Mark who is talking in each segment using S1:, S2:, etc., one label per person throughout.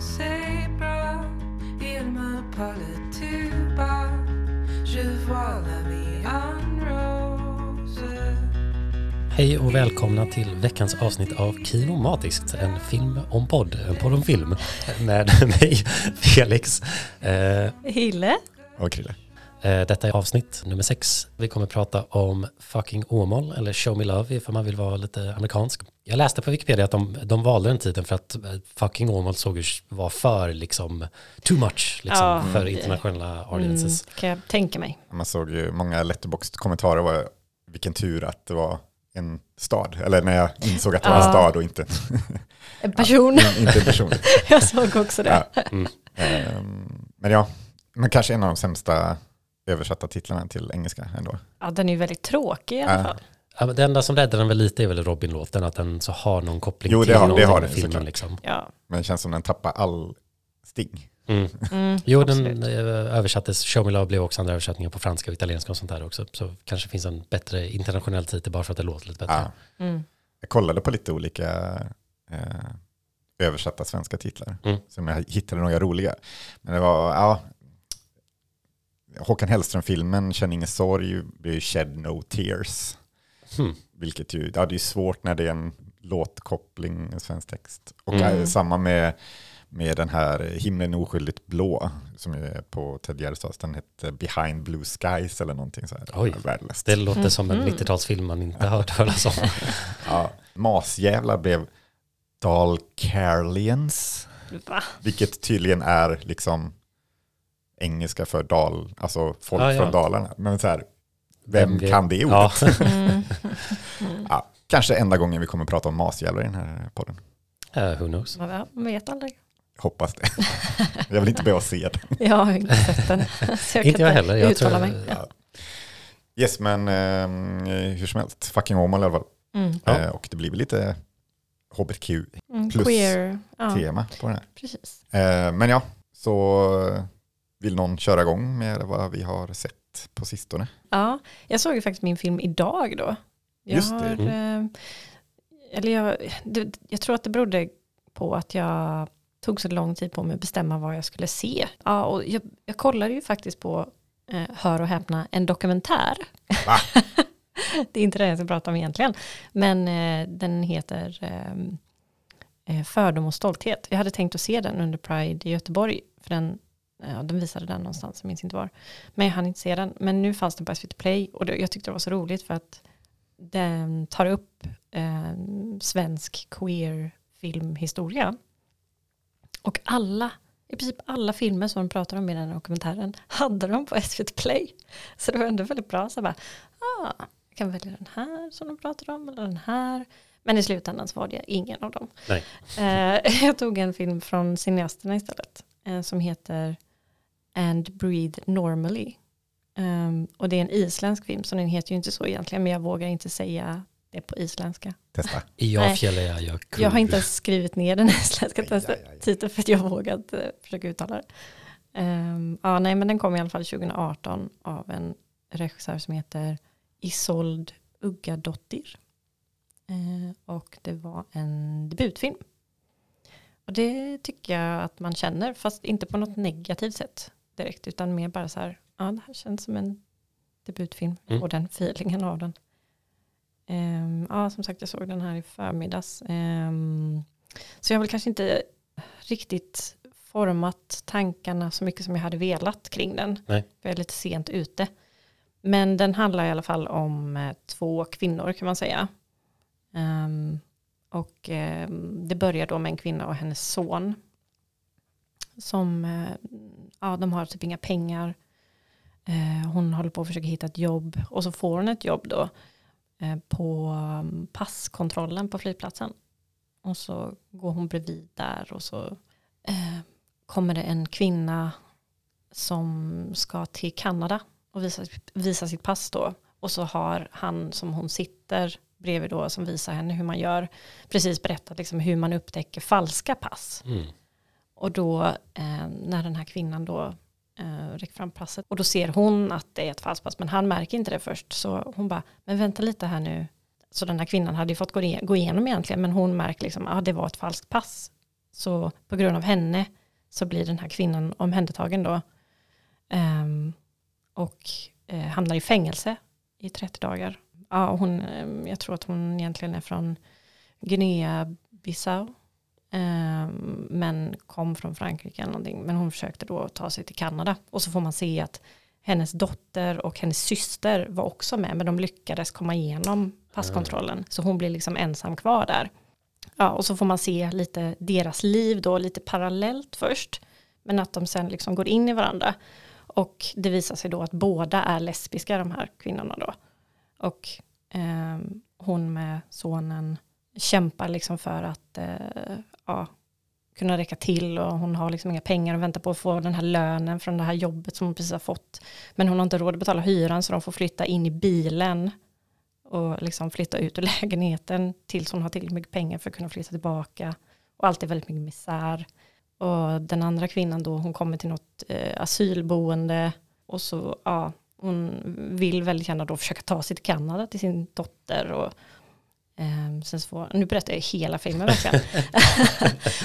S1: c'est bras, il me parlait tout bas. Je vois la vie en rose.
S2: Hej och välkomna till veckans avsnitt av Kinomatiskt, en film om podd, en podd om film med mig, Felix. Eh,
S3: Hille.
S4: Och Krille.
S2: Eh, detta är avsnitt nummer sex. Vi kommer prata om Fucking Åmål, eller Show Me Love ifall man vill vara lite amerikansk. Jag läste på Wikipedia att de, de valde den titeln för att eh, Fucking Åmål såg ut var för liksom too much liksom,
S3: Ja.
S2: för internationella audiences.
S3: Mm, kan jag tänka mig.
S4: Man såg ju många letterbox-kommentarer var vilken tur att det var en stad. Eller när jag insåg att det var en
S3: Ja.
S4: stad och inte,
S3: En person.
S4: in- inte en person.
S3: jag såg också det.
S4: Ja.
S2: Mm.
S4: Ehm, Men ja, men kanske en av de sämsta översatta titlarna till engelska ändå.
S3: Ja, den är ju väldigt tråkig i alla fall.
S2: Ja, men det enda som räddar den väl lite är väl Robin-låten, att den så har någon koppling
S4: Jo, det
S2: till
S4: har- det
S2: någonting
S4: har
S2: med
S4: det,
S2: filmen.
S4: såklart.
S2: Liksom.
S3: Ja.
S4: Men det känns som den tappar all sting.
S2: Mm.
S3: Mm,
S2: Jo, den
S3: absolut.
S2: eh, översattes, Show Me Love blev också andra översättningar på franska och italienska och sånt där också. Så kanske finns en bättre internationell titel bara för att det låter lite bättre.
S4: Ja.
S3: Mm.
S4: Jag kollade på lite olika eh, översatta svenska titlar.
S2: Mm.
S4: Som jag hittade några roliga. Men det var, ja. Håkan Hellström-filmen Känn ingen sorg blir ju Shed No Tears.
S2: Hmm.
S4: Vilket ju, ja det är svårt när det är en låtkoppling, en svensk text. Och
S2: Mm.
S4: eh, samma med, med den här Himlen oskyldigt blå, som är på Ted Gärdestads, den hette Behind Blue Skies eller någonting så här.
S2: Oj.
S4: Värdelöst.
S2: Det låter som en
S3: Mhm.
S2: 90-talsfilm man inte hört talas om.
S4: Ja, Masjävlar blev Dalkarlians,
S3: Va?
S4: vilket tydligen är liksom engelska för dal, alltså folk
S2: Ja, ja.
S4: från Dalarna. Men så här, vem
S2: vet?
S4: kan det ordet?
S2: Ja.
S3: Mm.
S4: Ja, kanske enda gången vi kommer prata om masjävlar i den här podden.
S2: Eh, who knows?
S3: Man vet aldrig.
S4: Hoppas det. Jag vill inte behöva se den.
S3: Jag har inte sett den. Så
S2: Inte jag heller. Jag tror,
S3: mig.
S4: Ja. Yes, men eh, hur som helst, fucking Åmål i alla fall.
S3: Mm.
S2: Ja.
S4: Eh, och det blir väl lite hbtq-tema
S3: Mm.
S4: Plus
S3: Queer. Ja,
S4: på den här.
S3: precis.
S4: Eh, men ja, så vill någon köra igång med vad vi har sett på sistone?
S3: Ja, jag såg ju faktiskt min film idag då. Jag
S4: Just det.
S3: Har, eh, eller jag, det, jag tror att det berodde på att jag tog så lång tid på mig att bestämma vad jag skulle se. Ja, och jag, jag kollade ju faktiskt på, eh, hör och häpna, en dokumentär. Det är inte det jag ska prata om egentligen. Men eh, den heter ehm, eh, Fördom och stolthet. Jag hade tänkt att se den under Pride i Göteborg. För den, ja, den visade den någonstans, jag minns inte var. Men jag hann inte se den. Men nu fanns den på SVT Play. Och det, jag tyckte det var så roligt för att den tar upp eh, svensk queer filmhistoria. Och alla, i princip alla filmer som de pratar om i den här dokumentären hade de på SVT Play. Så det var ändå väldigt bra. Så jag bara, ah, jag kan välja den här som de pratar om eller den här. Men i slutändan så var det ingen av dem. Eh, jag tog en film från cineasterna istället. Eh, som heter And Breathe Normally. Um, och det är en isländsk film, så den heter ju inte så egentligen, men jag vågar inte säga det på isländska.
S4: Testa.
S2: Afjälla jag
S3: Jag har inte ens skrivit ner den isländska
S4: Aj, aj, aj.
S3: titeln för att jag vågat uh, försöka uttala det. Um, ja, nej, men den kom i alla fall 2018 av en regissör som heter Isold Uggadottir. Uh, och det var en debutfilm. Och det tycker jag att man känner, fast inte på något negativt sätt direkt, utan mer bara så här, ja det här känns som en debutfilm
S2: Mm.
S3: och den feelingen av den. Ehm, ja, som sagt, jag såg den här i förmiddags. Ehm, så jag har väl kanske inte riktigt format tankarna så mycket som jag hade velat kring den.
S2: Nej.
S3: För jag är lite sent ute. Men den handlar i alla fall om eh, två kvinnor kan man säga. Ehm, och ehm, det börjar då med en kvinna och hennes son. Som, eh, ja de har typ inga pengar. Eh, hon håller på att försöka hitta ett jobb. Och så får hon ett jobb då eh, på mm, passkontrollen på flygplatsen. Och så går hon bredvid där och så kommer det en kvinna som ska till Kanada och visa, visa sitt pass då. Och så har han som hon sitter bredvid då som visar henne hur man gör precis berättat liksom hur man upptäcker falska pass.
S2: Mm.
S3: Och då eh, när den här kvinnan då eh, räcker fram passet och då ser hon att det är ett falskt pass men han märker inte det först så hon bara men vänta lite här nu så den här kvinnan hade ju fått gå, igenom egentligen men hon märker liksom att ah, det var ett falskt pass Så på grund av henne så blir den här kvinnan omhändertagen då. um, och eh, hamnar i fängelse i 30 dagar. Ja, hon, ehm, jag tror att hon egentligen är från Guinea-Bissau. Ehm, men kom från Frankrike eller någonting. Men hon försökte då ta sig till Kanada. Och så får man se att hennes dotter och hennes syster var också med. Men de lyckades komma igenom passkontrollen. Så hon blir liksom ensam kvar där. Ja, och så får man se lite deras liv då, lite parallellt först. Men att de sen liksom går in i varandra. Och det visar sig då att båda är lesbiska, de här kvinnorna då. Och eh, hon med sonen kämpar liksom för att eh, ja, kunna räcka till och hon har liksom inga pengar och väntar på att få den här lönen från det här jobbet som hon precis har fått. Men hon har inte råd att betala hyran så de får flytta in i bilen och liksom flytta ut ur lägenheten tills hon har tillräckligt mycket pengar för att kunna flytta tillbaka. Och allt är väldigt mycket misär. Och den andra kvinnan då, hon kommer till något eh, asylboende och så, ja, hon vill väldigt gärna då försöka ta sig till Kanada till sin dotter och eh, sen så får, nu berättar jag hela filmen verkligen.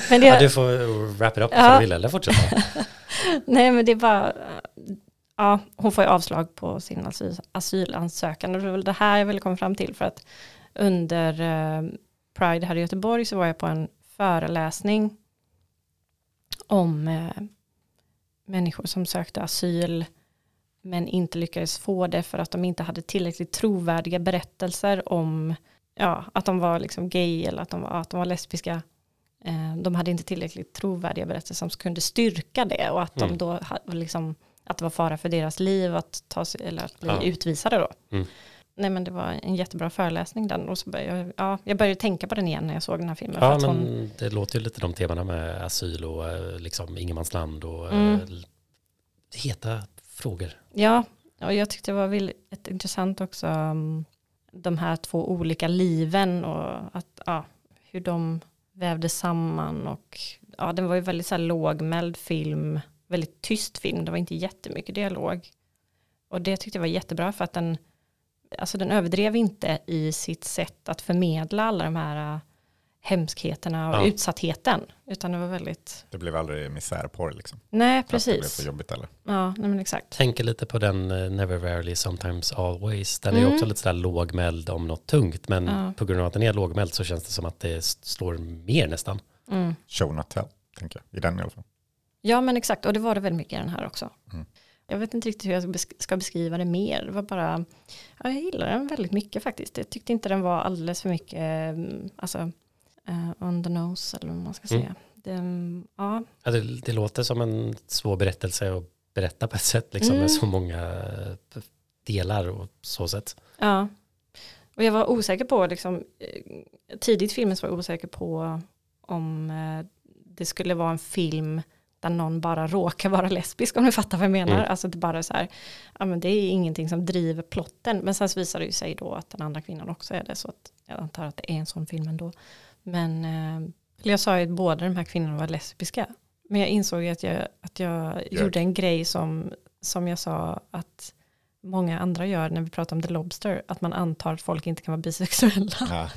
S2: men det, ja, du får wrap it up ja. du vill eller fortsätta.
S3: Nej men det är bara, ja, hon får ju avslag på sin asyl, asylansökan och det var väl det här jag ville komma fram till för att under eh, Pride här i Göteborg så var jag på en föreläsning om eh, människor som sökte asyl men inte lyckades få det för att de inte hade tillräckligt trovärdiga berättelser om ja, att de var liksom gay eller att de var, att de var lesbiska. Eh, de hade inte tillräckligt trovärdiga berättelser som kunde styrka det och att mm. de då liksom, att det var fara för deras liv att ta sig, eller att bli ja. utvisade då. Mm. Nej men det var en jättebra föreläsning den och så började jag, ja, jag började tänka på den igen när jag såg den här filmen.
S2: Ja men hon... det låter ju lite de temana med asyl och eh, liksom ingenmansland och mm. äh, heta frågor.
S3: Ja, och jag tyckte det var väldigt intressant också um, de här två olika liven och att, ja, hur de vävde samman och ja, den var ju väldigt så här lågmäld film, väldigt tyst film, det var inte jättemycket dialog. Och det tyckte jag var jättebra för att den alltså den överdrev inte i sitt sätt att förmedla alla de här hemskheterna och ja. utsattheten. Utan det var väldigt...
S4: Det blev aldrig misärporr liksom.
S3: Nej, precis.
S4: Det blev för jobbigt eller?
S3: Ja, nej, men exakt.
S2: Tänker lite på den uh, Never Rarely Sometimes Always. Den mm. är också lite sådär lågmäld om något tungt. Men ja. på grund av att den är lågmäld så känns det som att det slår mer nästan.
S3: Mm.
S4: Show not tell, tänker jag. I den i alla fall.
S3: Ja, men exakt. Och det var det väldigt mycket i den här också. Mm. Jag vet inte riktigt hur jag ska beskriva det mer. Det var bara, ja, jag gillar den väldigt mycket faktiskt. Jag tyckte inte den var alldeles för mycket, mm, alltså, uh, on the nose eller vad man ska mm. säga. Det, ja.
S2: Ja, det, det, låter som en svår berättelse att berätta på ett sätt, liksom, mm. med så många eh, delar och så sätt.
S3: Ja, och jag var osäker på, liksom, eh, tidigt filmen så var jag osäker på om det skulle vara en film där någon bara råkar vara lesbisk om du fattar vad jag menar. Mm. Alltså det bara så här, ja men det är ingenting som driver plotten. Men sen så visar det ju sig då att den andra kvinnan också är det. Så att jag antar att det är en sån film ändå. Men eh, jag sa ju att båda de här kvinnorna var lesbiska. Men jag insåg att jag, att jag gjorde en grej som, som jag sa att många andra gör när vi pratar om The Lobster. Att man antar att folk inte kan vara bisexuella. Ja.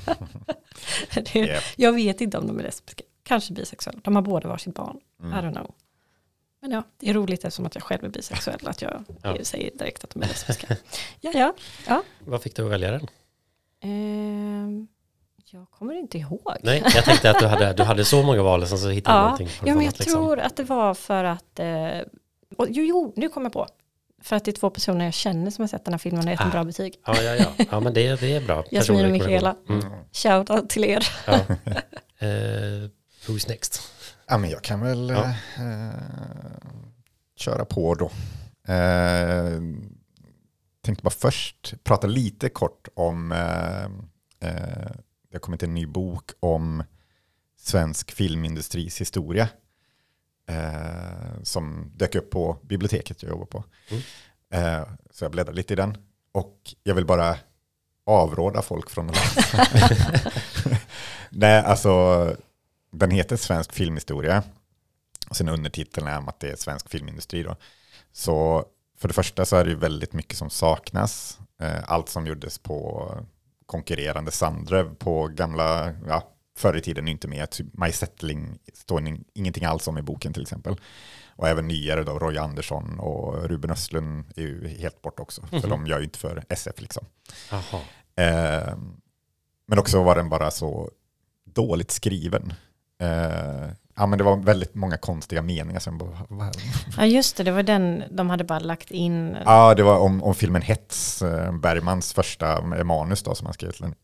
S3: det, yep. Jag vet inte om de är lesbiska kanske bisexuell. De har båda varsitt barn. Mm. I don't know. Men ja, det är roligt eftersom att jag själv är bisexuell att jag ja. säger direkt att de är lesbiska. ja, ja, ja.
S2: Vad fick du att välja den?
S3: Eh, jag kommer inte ihåg.
S2: Nej, jag tänkte att du hade, du hade så många val och så hittade
S3: ja.
S2: du någonting.
S3: Ja, men jag liksom. tror att det var för att, eh, och, jo, jo, nu kommer jag på. För att det är två personer jag känner som har sett den här filmen och gett ah. en bra betyg.
S2: Ja, ja, ja. ja men det, det är bra.
S3: Jasmin och Mikaela. Mm. Shout till er. Ja.
S2: Eh, Who's next?
S4: Ja, men jag kan väl ja. eh, köra på då. Eh, tänkte bara först prata lite kort om, eh, eh, det har kommit en ny bok om svensk filmindustris historia. Eh, som dök upp på biblioteket jag jobbar på. Mm. Eh, så jag bläddrar lite i den. Och jag vill bara avråda folk från att läsa. Nej, alltså den heter Svensk filmhistoria. Och sen undertiteln är om att det är svensk filmindustri. Då. Så för det första så är det ju väldigt mycket som saknas. Eh, allt som gjordes på konkurrerande Sandrev på gamla ja, förr i tiden inte med. Typ My Settling står ingenting alls om i boken till exempel. Och även nyare då, Roy Andersson och Ruben Östlund är ju helt bort också. För
S2: Mhm.
S4: de gör ju inte för SF liksom. Eh, men också var den bara så dåligt skriven. Eh, ja, men det var väldigt många konstiga meningar. Som bara,
S3: Ja just det, det var den de hade bara lagt in.
S4: Ja, det var om, om filmen Hets, eh, Bergmans första manus då, som han skrev till den.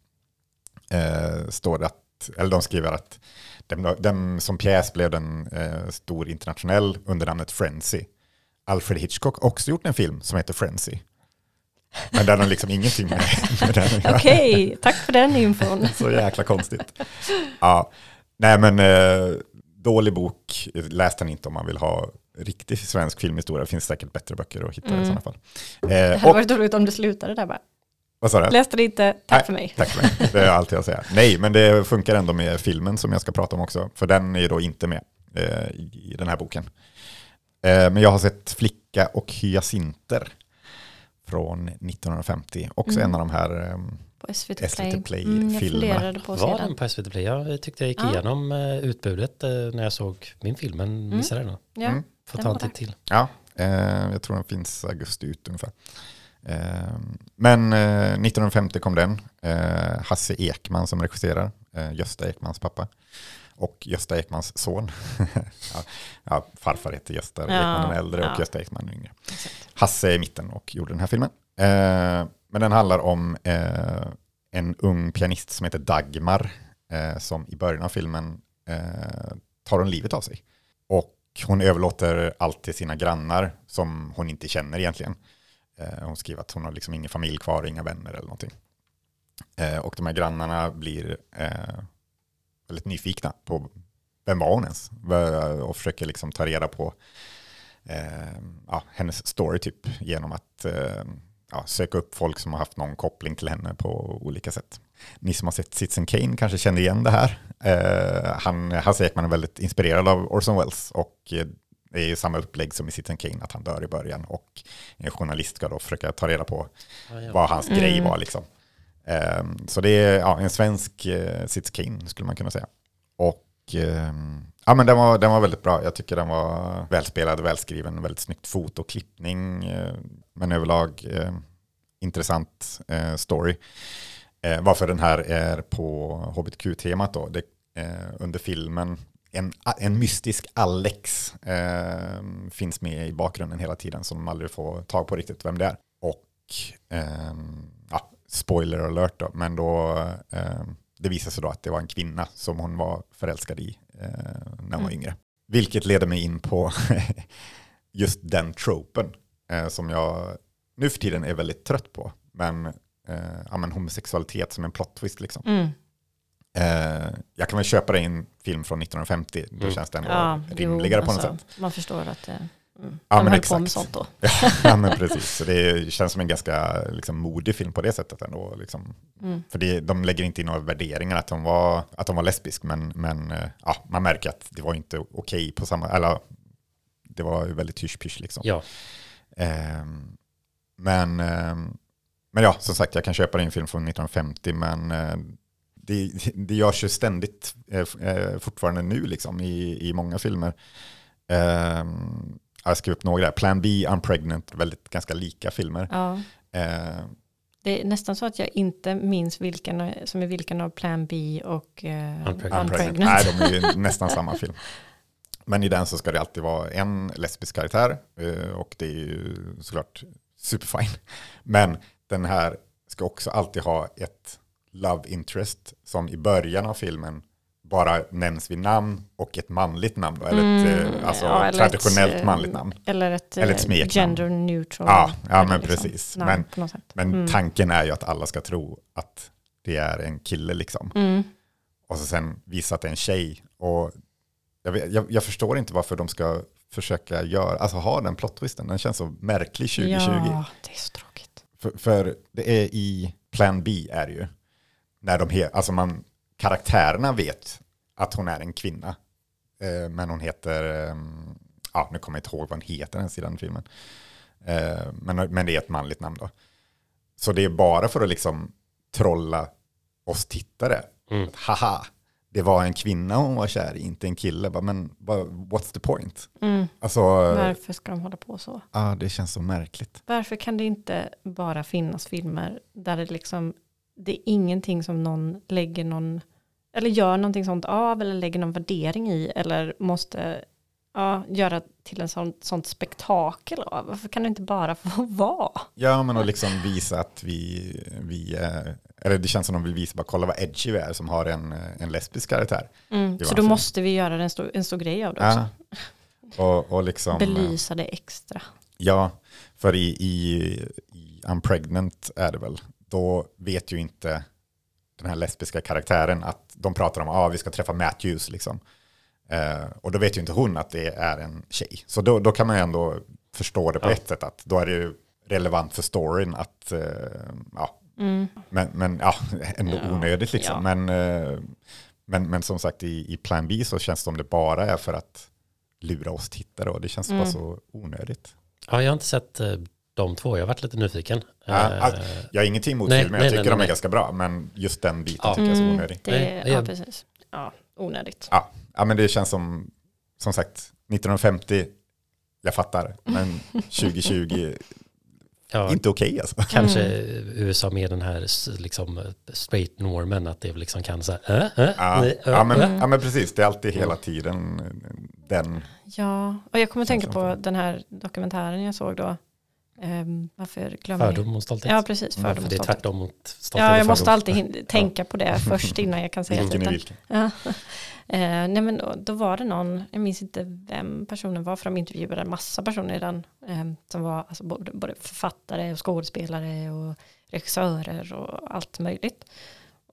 S4: Eh, står det att, eller de skriver att den, den som pjäs blev den eh, stor internationell under namnet Frenzy. Alfred Hitchcock har också gjort en film som heter Frenzy. Men den har liksom ingenting med, med den.
S3: Okej, tack för den infon.
S4: Så jäkla konstigt. Ja, nej men eh, dålig bok, läs den inte om man vill ha riktig svensk filmhistoria. Det finns säkert bättre böcker att hitta i
S3: Mm.
S4: sådana fall.
S3: Det
S4: Eh,
S3: hade
S4: och,
S3: varit roligt om det slutade där bara.
S4: vad sa du?
S3: Läste det inte, tack
S4: Nej,
S3: för mig.
S4: Tack för mig. Det är allt jag säger. Nej, men det funkar ändå med filmen som jag ska prata om också. För den är ju då inte med eh, i den här boken. Eh, men jag har sett Flicka och hyacinter från 1950. Också
S3: Mm.
S4: en av de här...
S3: På SVT
S4: SVT
S3: Play.
S4: Play
S3: Mm, jag funderade på
S2: Var
S3: den.
S2: den på SVT Play? Jag tyckte jag gick
S3: Ja.
S2: igenom eh, utbudet eh, när jag såg min film, men missade den. då.
S3: Ja,
S4: Mm.
S2: Får
S3: Den
S2: ta en titt till.
S4: Ja, eh, jag tror den finns augusti ut ungefär. Eh, men eh, 1950 kom den. Hasse Ekman som regisserar, Gösta Ekmans pappa. Och Gösta Ekmans son. ja, ja, farfar heter Gösta
S3: Ja,
S4: Ekman den äldre och
S3: ja.
S4: Gösta Ekman den yngre.
S3: exakt.
S4: Hasse är i mitten och gjorde den här filmen. Men den handlar om eh, en ung pianist som heter Dagmar eh, som i början av filmen eh, tar hon livet av sig. Och hon överlåter allt till sina grannar som hon inte känner egentligen. Eh, hon skriver att hon har liksom ingen familj kvar, inga vänner eller någonting. Eh, och de här grannarna blir eh, väldigt nyfikna på vem var hon ens? Och försöker liksom ta reda på eh, ja, hennes story typ genom att eh, ja, söka upp folk som har haft någon koppling till henne på olika sätt. Ni som har sett Citizen Kane kanske känner igen det här. Eh, han, Hasse Ekman är väldigt inspirerad av Orson Welles och eh, det är ju samma upplägg som i Citizen Kane, att han dör i början och en journalist ska då försöka ta reda på
S2: Ja, ja.
S4: vad hans
S3: Mm.
S4: grej var. Liksom. Ehm, så det är ja, en svensk uh, Citizen Kane skulle man kunna säga. Och Ehm, ja, men den, var, den var väldigt bra. Jag tycker den var välspelad, välskriven, väldigt snyggt foto, klippning, eh, men överlag ehm, eh, intressant story. Eh, varför den här är på hbtq-temat då. Det, eh, under filmen, en, en mystisk Alex eh, finns med i bakgrunden hela tiden som man aldrig får tag på riktigt vem det är. Och ehm, ja, spoiler alert då, men då det visar sig då att det var en kvinna som hon var förälskad i eh, när hon var
S3: Mm.
S4: yngre. Vilket leder mig in på just den tropen eh, som jag nu för tiden är väldigt trött på. Men, eh, ja, men homosexualitet som en plot twist liksom.
S3: Mm.
S4: Eh, jag kan väl köpa det i en film från 1950, då
S2: Mm.
S4: känns det ändå
S3: Ja,
S4: rimligare
S3: jo,
S4: på något
S3: alltså,
S4: sätt.
S3: Man förstår att det, mm,
S4: Ja,
S3: de
S4: men
S3: höll på med
S4: exakt.
S3: sånt då.
S4: ja men precis, så det känns som en ganska liksom, modig film på det sättet ändå. Liksom.
S3: Mm.
S4: För det, de lägger inte in några värderingar att hon var, att hon var lesbisk, men, men eh, ja, man märker att det var inte okej på samma, eller det var ju väldigt hysch liksom.
S2: Ja,
S4: Ehm, men, ehm, men ja, som sagt, jag kan köpa en film från 1950, men eh, det, det görs ju ständigt eh, fortfarande nu liksom, i, i många filmer. Ehm, jag skrev upp några. Plan B, Unpregnant, väldigt ganska lika filmer.
S3: Ja.
S4: Ehm,
S3: Det är nästan så att jag inte minns vilken som är vilken av Plan B och eh,
S2: Unpregnant.
S3: Unpregnant.
S4: Nej, de är ju nästan samma film. Men i den så ska det alltid vara en lesbisk karaktär eh, och det är ju såklart superfine. Men den här ska också alltid ha ett love interest som i början av filmen bara nämns vid namn och ett manligt namn. Då, eller ett
S3: Mm,
S4: eh, alltså,
S3: ja, eller
S4: traditionellt
S3: ett, eh,
S4: manligt namn.
S3: Eller ett,
S4: Eller ett
S3: eh,
S4: smeknamn.
S3: gender neutral.
S4: Ja, ja, men precis.
S3: namn
S4: Men-. Men
S3: Mm.
S4: tanken är ju att alla ska tro att det är en kille liksom.
S3: Mm.
S4: och så sen visa att det är en tjej. Och jag, jag, jag förstår inte varför de ska försöka göra, alltså ha den plot twisten. Den känns så märklig 2020.
S3: Ja, det är så tråkigt.
S4: För, för det är i Plan B är det ju. När de he, alltså man, karaktärerna vet att hon är en kvinna. Eh, men hon heter, eh, ja nu kommer jag inte ihåg vad hon heter ens i den filmen. Eh, men, men det är ett manligt namn då. Så det är bara för att liksom trolla oss tittare.
S2: Mm.
S4: Att, Haha, det var en kvinna hon var kär i, inte en kille. Bara, Men what's the point?
S3: Mm.
S4: Alltså,
S3: Varför ska de hålla på så?
S4: ja, det känns så märkligt.
S3: Varför kan det inte bara finnas filmer där det liksom, det är ingenting som någon lägger någon, eller gör någonting sånt av, eller lägger någon värdering i, eller måste ja, göra till en sån, sånt spektakel av. Varför kan det inte bara få vara?
S4: Ja, men att liksom visa att vi, vi är, eller det känns som de vill visa, bara kolla vad edgy vi är som har en, en lesbisk karaktär.
S3: Mm. Så då måste vi göra en stor, en stor grej av det också.
S4: Ja. Och, och liksom,
S3: Belysa det extra.
S4: ja, för i, i, i I'm pregnant är det väl, då vet ju inte den här lesbiska karaktären att de pratar om att ah, vi ska träffa Matthews liksom. Eh, och då vet ju inte hon att det är en tjej. Så då, då kan man ju ändå förstå det på
S2: Ja.
S4: ett sätt, att då är det ju relevant för storyn att, eh, ja,
S3: Mm.
S4: Men, men ja, ändå
S3: Ja,
S4: onödigt liksom.
S3: ja.
S4: Men, eh, men, men som sagt i, i Plan B så känns det som det bara är för att lura oss tittare och det känns
S3: Mm.
S4: bara så onödigt.
S2: Ja, jag har inte sett eh, de två, jag har varit lite nyfiken.
S4: Ja,
S2: Eh,
S4: alltså, Jag har ingenting emot
S2: Nej,
S4: filmen,
S2: nej,
S4: jag tycker
S2: nej,
S4: de är
S2: nej.
S4: ganska bra, men just den biten
S2: Ja.
S4: tycker jag är så
S3: Mm,
S4: onödig.
S3: det,
S2: Nej,
S3: ja, precis. Ja, onödigt.
S4: Ja, ja, men det känns som, som sagt, 1950, jag fattar, men 2020,
S2: ja,
S4: inte okej alltså.
S2: Kanske
S3: Mm.
S2: USA med den här liksom, eh, straight normen, att det liksom kan säga äh, äh,
S4: Ja,
S2: nej, äh,
S4: ja, men,
S2: äh.
S4: ja, men precis, det är alltid hela tiden den,
S3: Ja, och jag kommer att tänka på den här dokumentären jag såg då. Um, varför glömmer jag?
S2: Fördom och stolthet.
S3: Ja, precis.
S4: Mm,
S3: Fördom
S2: För
S3: och
S2: det är
S3: stolthet.
S2: tvärtom mot stolthet
S3: Ja, jag måste alltid tänka på det först innan jag kan säga
S4: vilken
S3: titeln.
S4: vilken.
S3: Ja. Eh, nej men då, då var det någon, jag minns inte vem personen var, för de intervjuade en massa personer i den, eh, som var alltså både, både författare och skådespelare och regissörer och allt möjligt.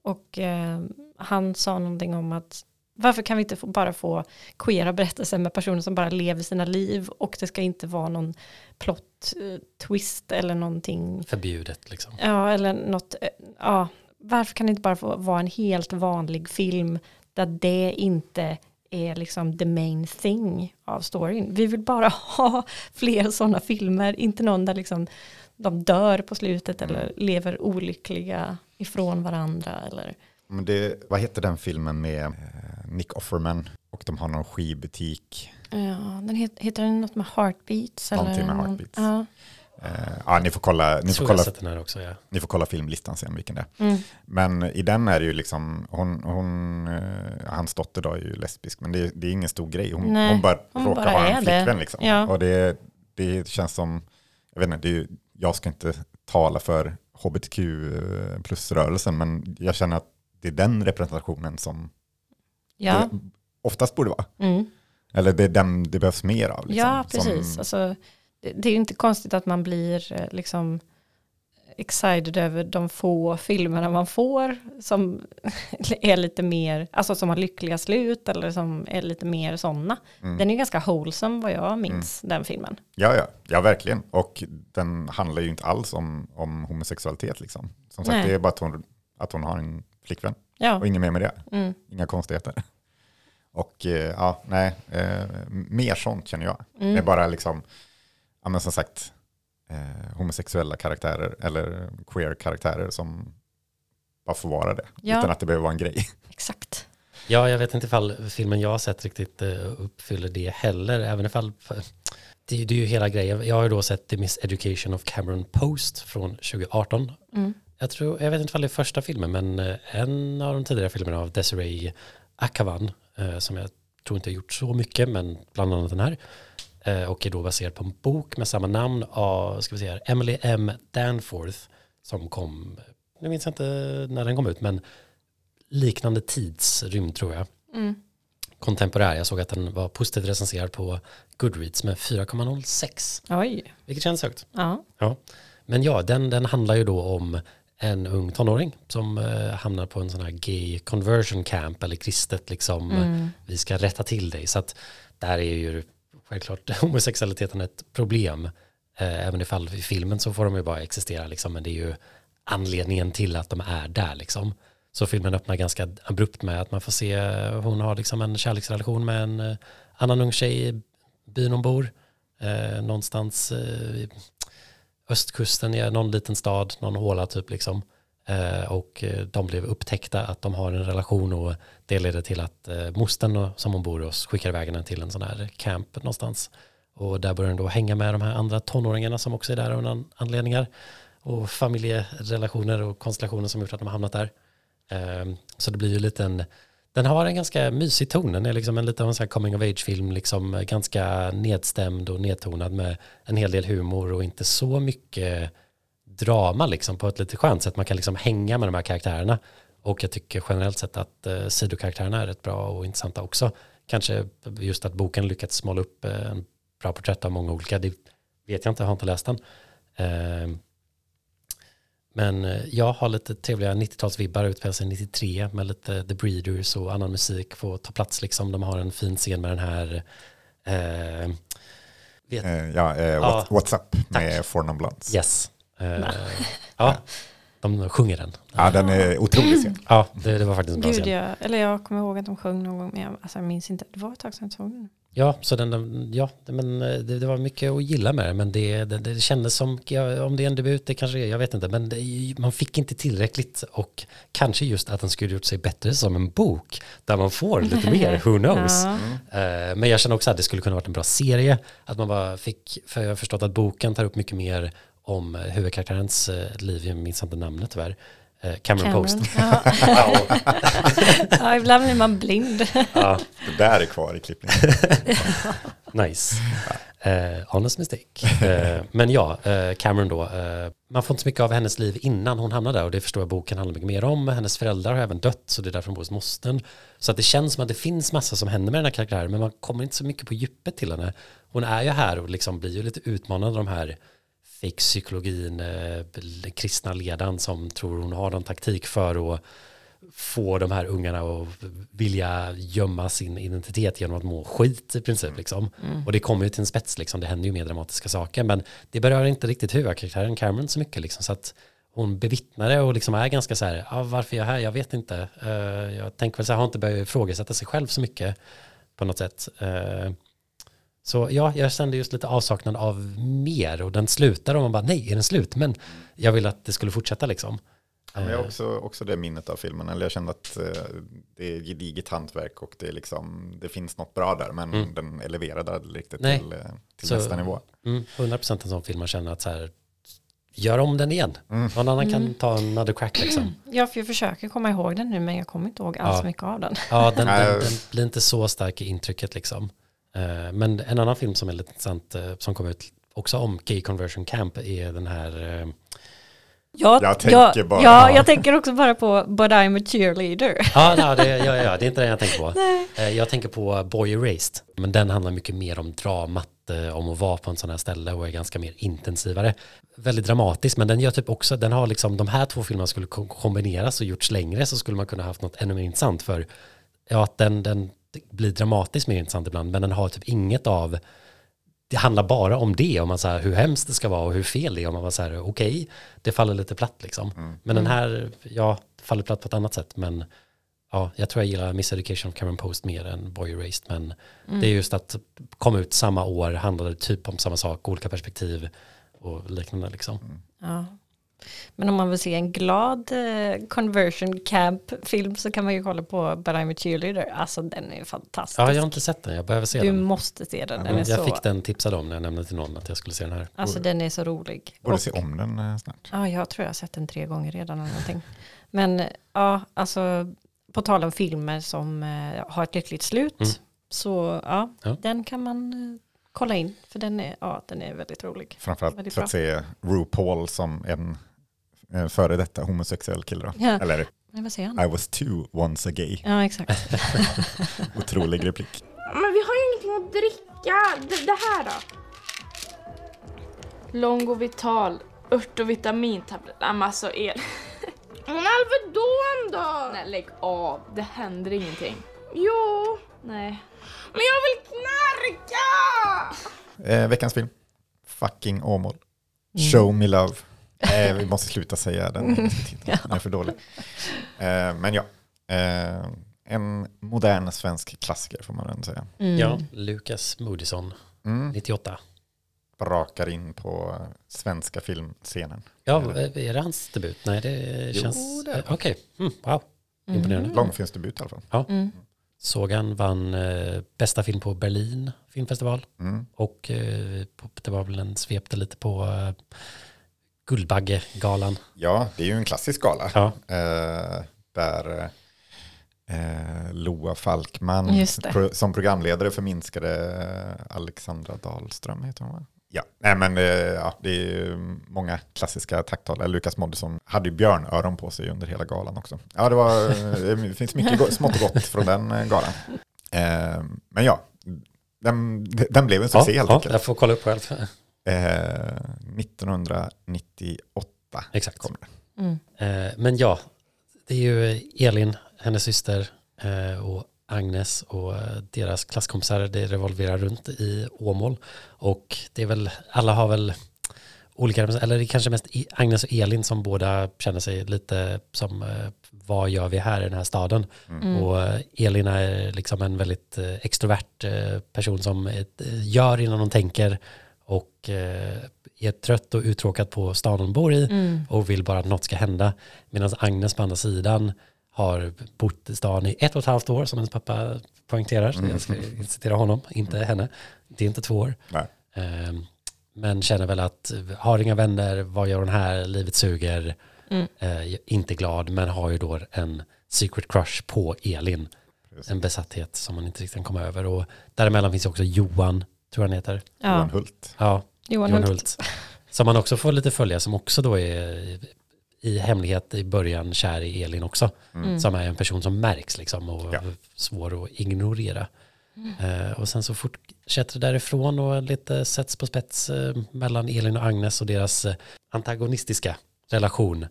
S3: Och eh, han sa någonting om att varför kan vi inte få, bara få queera berättelser med personer som bara lever sina liv och det ska inte vara någon plot eh, twist eller någonting
S2: Förbjudet liksom.
S3: Ja, eller något, eh, ja, varför kan det inte bara få vara en helt vanlig film där det inte är liksom the main thing av storyn. Vi vill bara ha fler sådana filmer, inte någon där liksom de dör på slutet eller lever olyckliga ifrån varandra eller
S4: Men det, vad heter den filmen med eh, Nick Offerman och de har någon skivbutik.
S3: ja, den het, heter den något med heartbeats?
S4: Någonting
S3: eller
S4: med heartbeats.
S3: Ja,
S4: Eh, ja, ni, får kolla, ni, får kolla,
S2: också, ja.
S4: ni får kolla filmlistan sen vilken det är.
S3: mm,
S4: Men i den är det ju liksom, hon, hon, eh, hans dotter då är ju lesbisk, men det, det är ingen stor grej. Hon,
S3: Nej,
S4: hon bara
S3: hon
S4: råkar
S3: bara
S4: ha en
S3: det.
S4: flickvän liksom.
S3: Ja.
S4: Och det, det känns som, jag vet inte, det är, ju- jag ska inte tala för hbtq plus-rörelsen, men jag känner att det är den representationen som
S3: ja,
S4: det oftast borde vara.
S3: mm.
S4: Eller det är den det behövs mer av. Liksom,
S3: Ja, precis.
S4: Som,
S3: Alltså, det, det är ju inte konstigt att man blir eh, liksom excited över de få filmerna man får som är lite mer, alltså som har lyckliga slut eller som är lite mer sådana.
S4: Mm.
S3: Den är ganska wholesome vad jag minns, den filmen.
S4: Ja, ja, ja, verkligen. Och den handlar ju inte alls om, om homosexualitet. Liksom. Som sagt,
S3: Nej.
S4: det är bara att hon, att hon har en flickvän
S3: Ja,
S4: och inget mer med det.
S3: mm,
S4: Inga konstigheter. Och eh, ja, nej, eh, mer sånt känner jag. Det är
S3: mm.
S4: bara liksom, ja men som sagt, eh, homosexuella karaktärer eller queer-karaktärer som bara får vara det.
S3: Ja.
S4: Utan att det behöver vara en grej.
S3: exakt.
S2: Ja, jag vet inte ifall filmen jag har sett riktigt eh, uppfyller det heller, även ifall det, det är ju hela grejen. Jag har ju då sett The Miseducation of Cameron Post från 2018.
S3: Mm.
S2: Jag, tror, jag vet inte ifall det är första filmen, men eh, en av de tidigare filmerna av Desiree Akavan, eh, som jag tror inte har gjort så mycket, men bland annat den här, eh, och är då baserad på en bok med samma namn av, ska vi här, Emily M. Danforth, som kom, nu minns jag inte när den kom ut, men liknande tidsrymd tror jag
S3: Mm.
S2: kontemporär. Jag såg att den var positivt recenserad på Goodreads med 4,06.
S3: Oj,
S2: Vilket känns högt.
S3: ja.
S2: Ja. Men ja, den, den handlar ju då om en ung tonåring som eh, hamnar på en sån här gay conversion camp eller kristet liksom.
S3: Mm.
S2: Vi ska rätta till dig. Så att där är ju självklart homosexualiteten ett problem. Eh, även ifall i filmen så får de ju bara existera liksom. Men det är ju anledningen till att de är där liksom. Så filmen öppnar ganska abrupt med att man får se hon har liksom en kärleksrelation med en eh, annan ung tjej i byn hon bor. Eh, någonstans eh, östkusten i någon liten stad, någon håla typ liksom. Eh, och eh, de blev upptäckta att de har en relation och det leder till att eh, mostern som hon bor hos skickar iväg henne till en sån här camp någonstans. Och där börjar hon då hänga med de här andra tonåringarna som också är där av någon anledningar. Och familjerelationer och konstellationer som gjort att de har hamnat där. Så det blir ju lite en, den har en ganska mysig ton, den är liksom en lite av en sån här coming of age-film, liksom eh, ganska nedstämd och nedtonad med en hel del humor och inte så mycket drama liksom på ett lite skönt sätt. Man kan liksom hänga med de här karaktärerna. Och jag tycker generellt sett att eh, sidokaraktärerna är rätt bra och intressanta också. Kanske just att boken lyckats måla upp eh, en bra porträtt av många olika, det vet jag inte, jag har inte läst den. Eh, men eh, jag har lite trevliga 90-talsvibbar, utspelar sig 93 med lite The Breeders och annan musik får ta plats liksom. De har en fin scen med den här eh, vet,
S4: Eh, ja, eh, what, What's Up med Four Non Blondes.
S2: Yes. Eh, ja, de sjunger den.
S4: Ja, den är otrolig scen.
S2: Ja, det, det var faktiskt en bra
S3: Gud,
S2: scen.
S3: jag, eller jag kommer ihåg att de sjöng någon gång, men jag, alltså, jag minns inte. Det var ett tag sedan jag såg den.
S2: Ja, så den, ja, men eh, det, det var mycket att gilla med det, men det, det, det kändes som, ja, om det är en debut, det kanske är, jag vet inte, men det, man fick inte tillräckligt och kanske just att den skulle gjort sig bättre som en bok, där man får lite mer, who knows.
S3: Ja.
S2: Eh, Men jag känner också att det skulle kunna varit en bra serie. Att man bara fick, för jag har förstått att boken tar upp mycket mer om eh, huvudkaraktärens liv, jag minns inte namnet tyvärr. Eh, Cameron, Post.
S3: Ja. ja, ibland blir man blind.
S2: Ja,
S4: Det där är kvar i klippningen.
S2: nice. Eh, honest mistake. Eh, men ja, eh, Cameron då. Eh, man får inte så mycket av hennes liv innan hon hamnar där och det förstår jag boken handlar mycket mer om. Hennes föräldrar har även dött så det är därför hon bor hos mostern. Så att det känns som att det finns massa som händer med den här karaktären men man kommer inte så mycket på djupet till henne. Hon är ju här och liksom blir ju lite utmanad av de här fake psykologin, eh, kristna ledaren som tror hon har någon taktik för att få de här ungarna att vilja gömma sin identitet genom att må skit i princip. Liksom. Och det kommer ju till en spets, liksom. det händer ju mer dramatiska saker. Men det berör inte riktigt huvudkaraktären Cameron så mycket. Liksom, så att hon bevittnar det och liksom är ganska så här, ah, varför är jag här? Jag vet inte. Eh, jag tänker väl så här, har inte börjat ifrågasätta sig själv så mycket på något sätt. Eh, så ja, jag kände just lite avsaknad av mer och den slutar och man bara, nej, är den slut? Men jag vill att det skulle fortsätta liksom.
S4: Ja, men jag har också, också det minnet av filmen. Eller jag kände att eh, det är gediget hantverk och det, är liksom, det finns något bra där. Men
S2: Mm.
S4: den eleverade aldrig riktigt
S2: Nej.
S4: till, eh, till
S2: Så-
S4: nästa nivå.
S2: Mm, 100% en sån film man känner att så här, gör om den igen.
S4: Mm.
S2: Någon annan kan ta another crack liksom.
S3: Ja, för jag försöker komma ihåg den nu, men jag kommer inte ihåg alls
S2: Ja.
S3: mycket av den.
S2: Ja, den, den, den blir inte så stark i intrycket liksom. Eh, Men en annan film som är lite intressant, eh, som kom ut också om Gay Conversion Camp, är den här, eh,
S3: Ja,
S4: Jag tänker bara-
S3: Ja, jag tänker också bara på But I'm a cheerleader.
S2: ja, ja, det, ja, ja, det är inte den jag tänker på. Eh, Jag tänker på Boy Erased, men den handlar mycket mer om dramat, om att vara på en sån här ställe och är ganska mer intensivare. Väldigt dramatisk, men den gör typ också, den har liksom, de här två filmerna skulle ko- kombineras och gjorts längre så skulle man kunna haft något ännu mer intressant för, ja, att den, den blir dramatiskt mer intressant ibland, men den har typ inget av det handlar bara om det, om man så här, hur hemskt det ska vara och hur fel det är. Om man var så här, okej, det faller lite platt liksom. Men den här, ja, faller platt på ett annat sätt. Men ja, jag tror jag gillar Miss Education of Cameron Post mer än Boy Erased. Men det är just att komma ut samma år, handlade typ om samma sak, olika perspektiv och liknande liksom.
S3: Ja. Men om man vill se en glad eh, conversion camp film så kan man ju kolla på But I'm a cheerleader. Alltså den är fantastisk.
S2: Ja, jag har inte sett den, jag behöver se
S3: du
S2: den.
S3: måste se den. den
S2: Mm,
S3: är
S2: jag
S3: så,
S2: fick den tipsad om när jag nämnde till någon att jag skulle se den här.
S3: Alltså den är så rolig.
S4: Borde
S3: Och-
S4: se om den eh, snart.
S3: Ja, jag tror jag har sett den tre gånger redan eller någonting. Men ja, alltså på tal om filmer som eh, har ett lyckligt slut.
S2: Mm.
S3: Så ja,
S2: Ja.
S3: den kan man eh, kolla in. För den är, ja, den är väldigt rolig.
S4: Framförallt
S3: Väldigt
S4: för att se RuPaul som en eh, före detta homosexuell kille. Då.
S3: Ja.
S4: Eller
S3: Men vad säger han?
S4: I was too once a gay.
S3: Ja, exakt.
S4: Otrolig replik.
S5: Men vi har ju ingenting att dricka. Det, det här då? Longo Vital, ört och vitamintablett. Nej men alltså el. Men Alvedon då? Nej lägg av, det händer ingenting. Jo. Nej. Men jag vill knarka!
S4: Eh, veckans film. Fucking Åmål. Show me love. Eh, vi måste sluta säga den. Den är för dålig. Eh, men ja. Eh, en modern svensk klassiker får man ändå säga.
S3: Mm.
S2: Ja, Lukas Moodysson,
S4: Mm.
S2: 98.
S4: brakar in på svenska filmscenen.
S2: Ja, är det hans debut? Nej, det
S4: Jo,
S2: känns...
S4: det är det.
S2: Okej, mm, wow. Imponerande.
S4: Långfilmsdebut i alla fall.
S3: Mm.
S2: Sågan vann eh, bästa film på Berlin filmfestival.
S4: Mm.
S2: Och eh, det var väl en svepte lite på eh, Guldbaggegalan.
S4: Ja, det är ju en klassisk gala.
S2: Ja,
S4: Eh, där eh, Loa Falkman pro, som programledare förminskade Alexandra Dahlström heter hon va? Ja, nej men eh, ja, det är många klassiska tacktalare. Lukas Moodysson hade ju björnöron på sig under hela galan också. Ja, det, var, eh, det finns mycket smått och gott från den eh, galan. Eh, men ja, den, den blev en
S2: ja,
S4: succé helt
S2: ja
S4: enkelt.
S2: jag får kolla upp själv.
S4: Eh, 1998
S2: Exakt.
S4: kom det.
S3: Mm.
S2: Eh, men ja, det är ju Elin, hennes syster eh, och Agnes och eh, deras klasskompisar. Det revolverar runt i Åmål. Och det är väl, alla har väl olika, eller det är kanske mest I- Agnes och Elin som båda känner sig lite som eh, vad gör vi här i den här staden?
S3: Mm.
S2: Och eh, Elin är liksom en väldigt extrovert person som gör innan hon tänker och är trött och uttråkad på stan hon bor i
S3: Mm.
S2: och vill bara att något ska hända. Medan Agnes på andra sidan har bott i stan i ett och ett halvt år som hennes pappa poängterar. Så jag ska citera honom, inte henne. Det är inte två år.
S4: Nej.
S2: Ehm, Men känner väl att har inga vänner, vad gör hon här, livet suger,
S3: Mm.
S2: Eh, inte glad, men har ju då en secret crush på Elin.
S4: Precis.
S2: En besatthet som man inte riktigt kan komma över. Och däremellan finns också Johan, tror jag han heter.
S4: Johan
S3: Ja,
S4: Hult.
S2: Ja,
S3: Johan
S2: Johan
S3: Hult.
S2: Hult. Som man också får lite följa, som också då är i hemlighet i början kär i Elin också.
S3: Mm.
S2: Som är en person som märks liksom och
S4: Ja.
S2: svår att ignorera. Eh, och sen så fortsätter det därifrån och lite sätts på spets eh, mellan Elin och Agnes och deras eh, antagonistiska relation.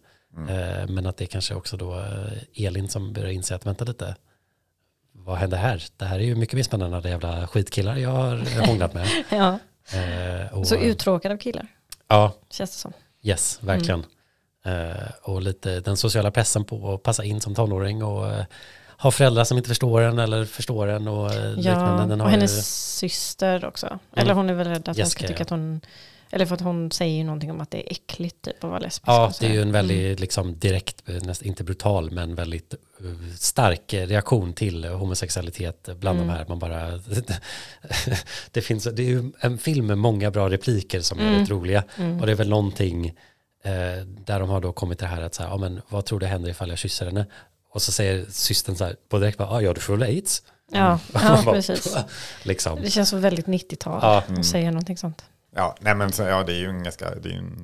S2: Eh, men att det kanske också då Elin som börjar inse att vänta lite, vad händer här? Det här är ju mycket mer spännande än de jävla skitkillar jag har hånglat med.
S3: Ja,
S2: och,
S3: så uttråkad av killar,
S2: Ja,
S3: känns det som.
S2: Yes, verkligen. Eh, och lite den sociala pressen på att passa in som tonåring och eh, ha föräldrar som inte förstår en eller förstår en och eh, liknande.
S3: Ja,
S2: Den
S3: och hennes
S2: ju,
S3: syster också. Eller hon är väl rädd att hon
S2: Jessica,
S3: ska tycka att hon, eller för att hon säger ju någonting om att det är äckligt typ att vara lesbisk.
S2: ja, det är ju en väldigt liksom, direkt, eh, nästan inte brutal, men väldigt eh, stark eh, reaktion till eh, homosexualitet bland
S3: Mm.
S2: de här. Man bara, det, finns, det är ju en film med många bra repliker som är
S3: Mm.
S2: rätt roliga.
S3: Mm.
S2: Och det är väl någonting eh, där de har då kommit till det här att så här, ja, men vad tror du händer ifall jag kysser henne? Och så säger systern så här, på direkt bara, ah, ja du får väl aids.
S3: Ja,
S2: Man
S3: ja precis.
S2: liksom.
S3: Det känns så väldigt 90-tal
S2: Ja.
S3: att säga någonting sånt.
S4: Ja, nej men så, ja, det är ju en ganska, det är en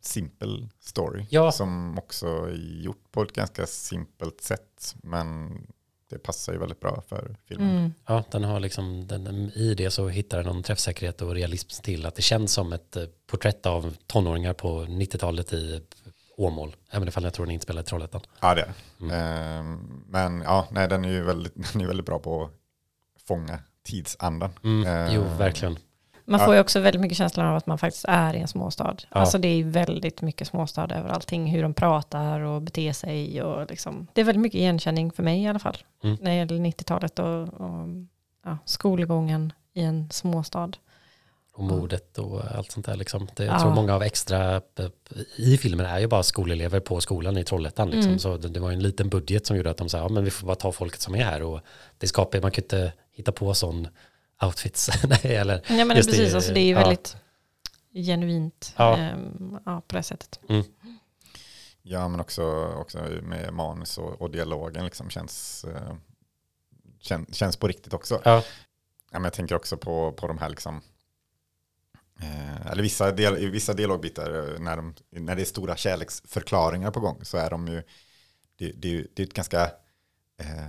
S4: simpel story.
S2: Ja.
S4: Som också är gjort på ett ganska simpelt sätt. Men det passar ju väldigt bra för filmen.
S3: Mm.
S2: Ja, den har liksom, den, i det så hittar den någon träffsäkerhet och realism till att det känns som ett eh, porträtt av tonåringar på 90-talet i Åmål. Även ifall jag tror den är inspelad i Trollhättan.
S4: Ja, det är det.
S2: Mm.
S4: Ehm, Men ja, nej, den är ju väldigt, den är väldigt bra på att fånga tidsandan.
S2: Mm,
S4: Eh,
S2: jo, verkligen.
S3: Man får ju också väldigt mycket känslan av att man faktiskt är i en småstad.
S2: Ja.
S3: Alltså det är väldigt mycket småstad över allting, hur de pratar och beter sig och liksom. Det är väldigt mycket igenkänning för mig i alla fall.
S2: Mm.
S3: När det gäller 90-talet och, och ja, skolgången i en småstad.
S2: Och modet och allt sånt där liksom. Det, jag
S3: Ja.
S2: tror många av extra i filmen är ju bara skolelever på skolan i Trollhättan. Liksom.
S3: Mm.
S2: Så det, det var en liten budget som gjorde att de sa, ja men vi får bara ta folket som är här. Och det skapar, man kan inte hitta på sån outfits. Nej, eller,
S3: Ja men
S2: Just
S3: precis,
S2: det,
S3: alltså det är ju
S2: ja.
S3: väldigt genuint
S2: Ja.
S3: ehm, ja, på det sättet.
S4: Ja, men också, också med manus och, och dialogen liksom känns, eh, kän, känns på riktigt också.
S2: ja,
S4: Ja, men jag tänker också på, på de här liksom, eh, eller vissa, del, vissa dialogbitar eh, när, de, när det är stora kärleksförklaringar på gång så är de ju, det, det, det är ett ganska, eh,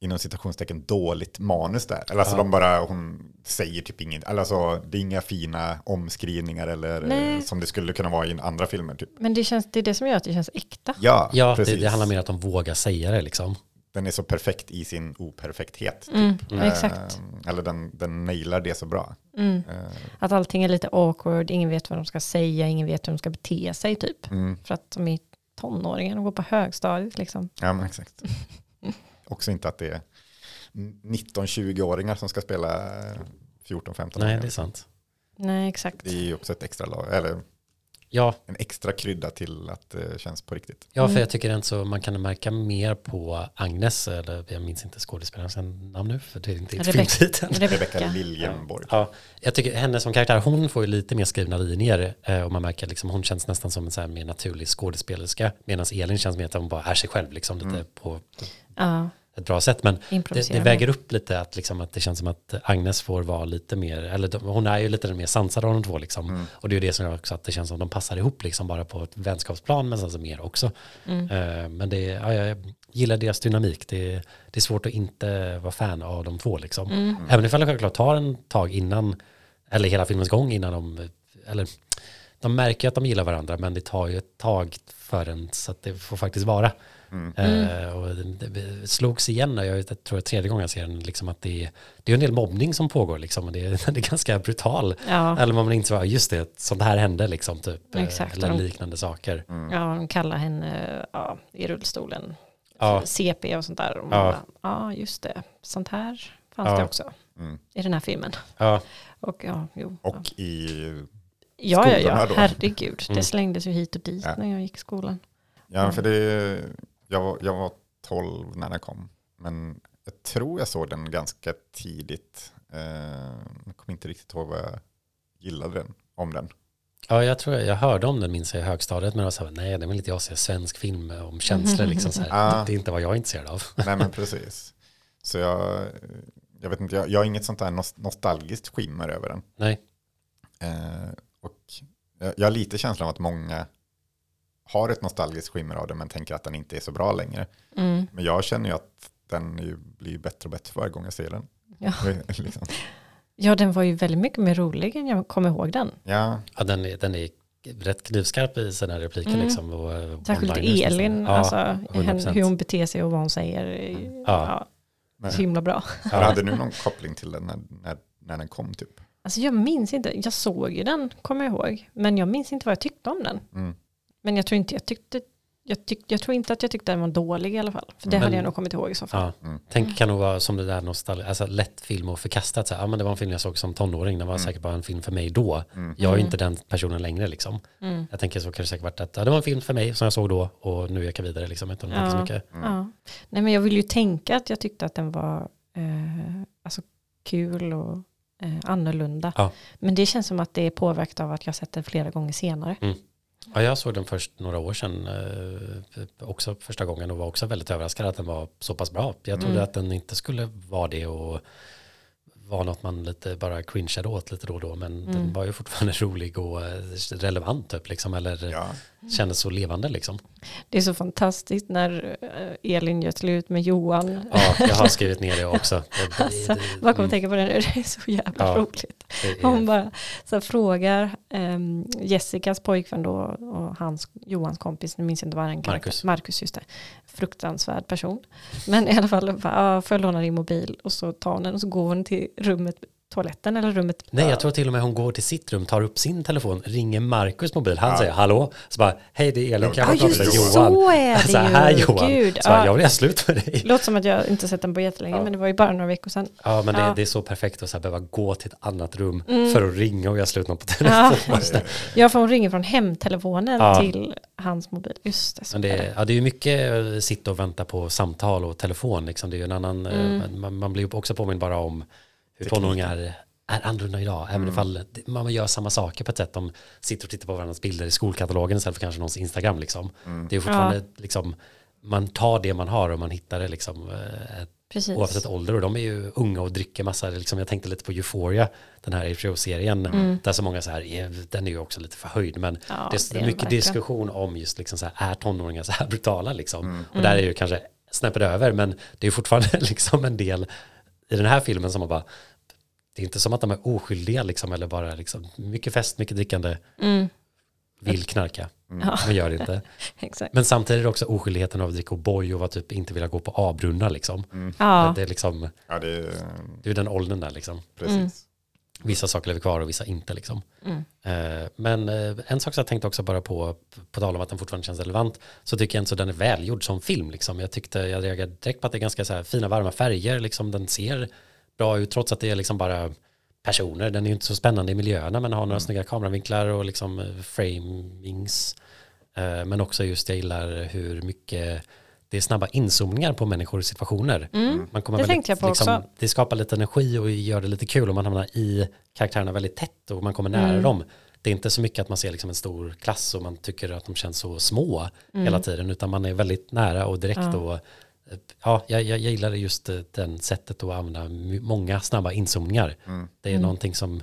S4: inom citationstecken, dåligt manus där. Eller alltså
S2: Ja.
S4: de bara, hon säger typ inget, eller alltså det är inga fina omskrivningar eller eh,
S3: Nej.
S4: som det skulle kunna vara i andra filmer typ.
S3: Men det, känns, det är det som gör att det känns äkta.
S4: Ja,
S2: ja det,
S4: precis.
S2: det handlar mer om att de vågar säga det liksom.
S4: Den är så perfekt i sin operfekthet. Typ.
S3: Mm,
S2: Mm.
S3: Exakt.
S4: Eh, eller den, den nailar det så bra.
S3: Mm.
S4: Eh,
S3: Att allting är lite awkward, ingen vet vad de ska säga, ingen vet hur de ska bete sig typ.
S4: mm.
S3: För att de är tonåringar och går på högstadiet liksom.
S4: Ja, men exakt. Också inte att det är 19-20-åringar som ska spela 14-15
S2: Nej, det är sant.
S3: Nej, exakt.
S4: Det är ju också ett extra lag, eller
S2: Ja,
S4: en extra krydda till att det känns på riktigt.
S2: ja för
S3: Mm.
S2: jag tycker inte så man kan märka mer på Agnes, eller jag minns inte skådespelarens namn nu, för det är inte
S3: Rebecca.
S2: filmtiteln.
S4: Rebecca
S3: Rebecka.
S4: Liljenborg.
S2: Ja, jag tycker henne som karaktär, hon får ju lite mer skrivna linjer eh, och man märker liksom hon känns nästan som en så här mer naturlig skådespelerska medan Elin känns mer att hon bara är sig själv liksom lite
S4: Mm.
S2: på
S3: Ja,
S2: ett bra sätt men det, det väger upp lite att, liksom, att det känns som att Agnes får vara lite mer, eller de, hon är ju lite den mer sansade av de två liksom
S4: Mm.
S2: och det är ju det som gör också att det känns som att de passar ihop liksom bara på ett vänskapsplan men sen så mer också.
S3: Mm.
S2: Eh, men det, ja, jag gillar deras dynamik, det, det är svårt att inte vara fan av de två liksom.
S3: Mm.
S2: Även ifall det självklart tar en tag innan, eller hela filmens gång innan de, eller de märker att de gillar varandra men det tar ju ett tag förrän så att det får faktiskt vara.
S4: Mm.
S2: Eh, och det, det slogs igen, när jag, jag tror är tredje gången jag ser den, liksom att det, är- det är en del mobbning som pågår liksom, och det, är- det är ganska brutal.
S3: Ja,
S2: Eller man inte så, just det, sånt här hände liksom, typ, eh,
S3: Exakt.
S2: eller
S3: De-
S2: liknande saker.
S4: Mm.
S3: ja, de kallar henne ja, i rullstolen
S2: Ja,
S3: CP och sånt där. Och
S2: Ja.
S3: bara, ja, just det. Sånt här fanns
S2: Ja.
S3: det också
S4: Mm.
S3: i den här filmen.
S2: ja,
S3: Och ja, jo. ja.
S4: Och i,
S3: Ja, ja, ja, herregud.
S2: Mm.
S3: Det slängdes ju hit och dit
S4: Ja.
S3: när jag gick i skolan.
S4: ja för det, jag var, jag var 12 när den kom. Men jag tror jag såg den ganska tidigt. Eh, jag kommer inte riktigt ihåg vad jag gillade den, om den.
S2: ja, jag tror jag, jag hörde om den minns jag i högstadiet men jag sa nej det vill inte jag se svensk film om känslor liksom så här.
S4: Ah.
S2: Det är inte vad jag är intresserad av.
S4: Nej men precis. Så jag, jag vet inte, jag, jag har inget sånt där nos- nostalgiskt skimmer över den.
S2: Nej,
S4: Eh, och jag, jag har lite känslan av att många har ett nostalgiskt skimmer av den men tänker att den inte är så bra längre.
S3: Mm.
S4: Men jag känner ju att den ju blir bättre och bättre för varje gång jag ser den.
S3: Ja.
S4: liksom.
S3: ja, den var ju väldigt mycket mer rolig än jag kommer ihåg den.
S4: Ja,
S2: ja, den, är, den är rätt knivskarp i sina repliker
S3: Mm.
S2: liksom. Och, eh,
S3: Särskilt. Elin,
S2: Ja,
S3: alltså,
S2: 100%.
S3: henne, hur hon beter sig och vad hon säger. är ju- Ja.
S4: men,
S3: så himla bra.
S2: ja.
S4: hade du någon koppling till den när, när, när den kom typ?
S3: Alltså jag minns inte, jag såg ju den, kommer jag ihåg. Men jag minns inte vad jag tyckte om den.
S4: Mm.
S3: Men jag tror inte jag tyckte, jag, tyck, jag tror inte att jag tyckte den var dålig i alla fall. För det
S2: Men-
S3: hade jag nog kommit ihåg i så fall.
S2: Ja.
S4: Mm.
S2: Tänk kan nog vara som det där nostalgi, alltså lätt film och förkastat. Så här, ja, men det var en film jag såg som tonåring, den var
S4: Mm.
S2: säkert bara en film för mig då.
S4: Mm.
S2: Jag är ju
S3: Mm.
S2: inte den personen längre liksom.
S3: Mm.
S2: Jag tänker så kan det säkert varit att ja, det var en film för mig som jag såg då och nu jag vidare liksom utan
S3: Ja.
S2: ja. så mycket.
S4: Mm.
S3: Ja. Nej men jag vill ju tänka att jag tyckte att den var eh, alltså kul och eh, annorlunda.
S2: Ja.
S3: Men det känns som att det är påverkat av att jag sett den flera gånger senare.
S2: Ja, jag såg den först några år sedan eh, också första gången och var också väldigt överraskad att den var så pass bra. Jag trodde
S3: Mm.
S2: att den inte skulle vara det och var något man lite bara cringeade åt lite då och då men den
S3: Mm.
S2: var ju fortfarande rolig och eh, relevant typ liksom eller
S4: Ja,
S2: kändes så levande liksom.
S3: Det är så fantastiskt när eh, Elin gör slut med Johan.
S2: Ja, jag har skrivit ner det också.
S3: Alltså, Vad kommer
S2: mm,
S3: tänka på det nu? Det är så jävla
S2: Ja.
S3: roligt. Hon bara så frågar ehm, Jessicas pojkvän då och hans, Johans kompis, nu minns jag inte vad han kallar
S2: Marcus.
S3: Marcus, just det. Fruktansvärd person. Men i alla fall, bara, "Ja, får jag låna din mobil? Och så tar hon den och så går hon till rummet, toaletten eller rummet.
S2: Nej, jag tror till och med hon går till sitt rum, tar upp sin telefon, ringer Marcus mobil, han
S4: Ja.
S2: säger hallå, så bara hej det är Elin, kan
S3: Ja,
S2: jag prata
S3: just
S2: med
S3: så
S2: Johan?
S3: är det
S2: Så
S3: ju.
S2: här Johan,
S3: Gud,
S2: så
S3: ja.
S2: jag vill ha slut med dig.
S3: Låter som att jag inte sett den på jättelänge,
S2: Ja.
S3: men det var ju bara några veckor sedan.
S2: Ja, men det,
S3: Ja.
S2: det är så perfekt att så här behöva gå till ett annat rum
S3: Mm.
S2: för att ringa och göra slut någon på
S3: Ja,
S2: telefon.
S3: just det. Ja, för hon ringer från hemtelefonen
S2: Ja.
S3: till hans mobil. Just det, så
S2: Men det,
S3: är
S2: ja, det är ju mycket eh, sitta och vänta på samtal och telefon. Liksom. Det är ju en annan, eh,
S3: Mm.
S2: man, man blir ju också påminn bara om hur tonåringar är annorlunda idag. Även
S4: Mm.
S2: ifall man gör samma saker på ett sätt. De sitter och tittar på varandras bilder i skolkatalogen istället för kanske någons Instagram. Liksom.
S4: Mm.
S2: Det är fortfarande liksom, man tar det man har och man hittar det liksom, eh,
S3: Precis.
S2: oavsett ålder. Och de är ju unga och dricker massa. Liksom, jag tänkte lite på Euphoria, den här HBO-serien.
S3: Mm.
S2: Där så många så här, är, den är ju också lite förhöjd. Men
S3: Ja,
S2: det är
S3: det är
S2: mycket
S3: verkligen.
S2: diskussion om just liksom så här, är tonåringar så här brutala liksom?
S4: Mm.
S2: Och där är ju kanske snäppet över, men det är fortfarande liksom en del i den här filmen som man bara, det är inte som att de är oskyldiga liksom, eller bara liksom, mycket fest, mycket drickande,
S3: Mm,
S2: vill knarka,
S4: Mm.
S2: Men gör det inte.
S3: exakt.
S2: Men samtidigt är det också oskyldigheten av att dricka O'boy och att typ inte vilja gå på A-brunnar liksom.
S4: Mm.
S3: Ja,
S2: Det är liksom,
S4: Ja, det är
S2: det är den åldern där liksom.
S4: precis.
S3: Mm.
S2: Vissa saker lever kvar och vissa inte liksom.
S3: mm.
S2: Eh, Men eh, en sak som jag tänkte också bara på, på tal om att den fortfarande känns relevant, så tycker jag inte så den är välgjord som film. Liksom. Jag tyckte, jag reagerade direkt på att det är ganska så här fina varma färger, liksom, den ser bra ut trots att det är liksom bara personer. Den är ju inte så spännande i miljöerna men har några
S4: Mm.
S2: snygga kameravinklar och liksom eh, framings. Eh, Men också just jag gillar hur mycket det är snabba inzoomningar på människor och situationer.
S3: Mm.
S2: Man kommer
S3: Det
S2: väldigt,
S3: tänkte jag på
S2: liksom,
S3: också.
S2: Det skapar lite energi och gör det lite kul om man hamnar i karaktärerna väldigt tätt och man kommer nära
S3: Mm.
S2: dem. Det är inte så mycket att man ser liksom en stor klass och man tycker att de känns så små hela tiden utan man är väldigt nära och direkt
S3: Mm. Ja.
S2: och ja, jag, jag gillar just eh, den sättet att använda många snabba inzoomningar.
S4: Mm.
S2: Det är
S3: Mm.
S2: någonting som,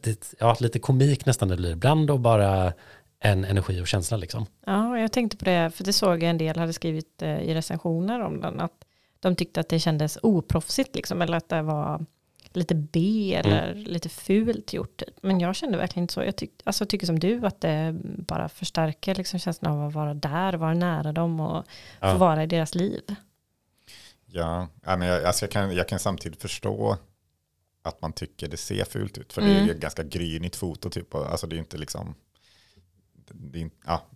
S2: det, ja, lite komik nästan det blir ibland och bara en energi och känsla liksom.
S3: Ja, jag tänkte på det, för det såg jag en del hade skrivit eh, i recensioner om den, att de tyckte att det kändes oproffsigt, liksom, eller att det var lite B eller lite fult gjort. typ. Men jag kände verkligen inte så. Jag tyck, alltså, tycker som du att det bara förstärker liksom, känslan av att vara där, vara nära dem och
S2: Ja.
S3: få vara i deras liv.
S4: Ja, men jag, alltså jag, kan, jag kan samtidigt förstå att man tycker det ser fult ut. För det är
S3: Mm.
S4: ju ganska grynigt foto typ. och- Alltså det är inte liksom, det är, ja,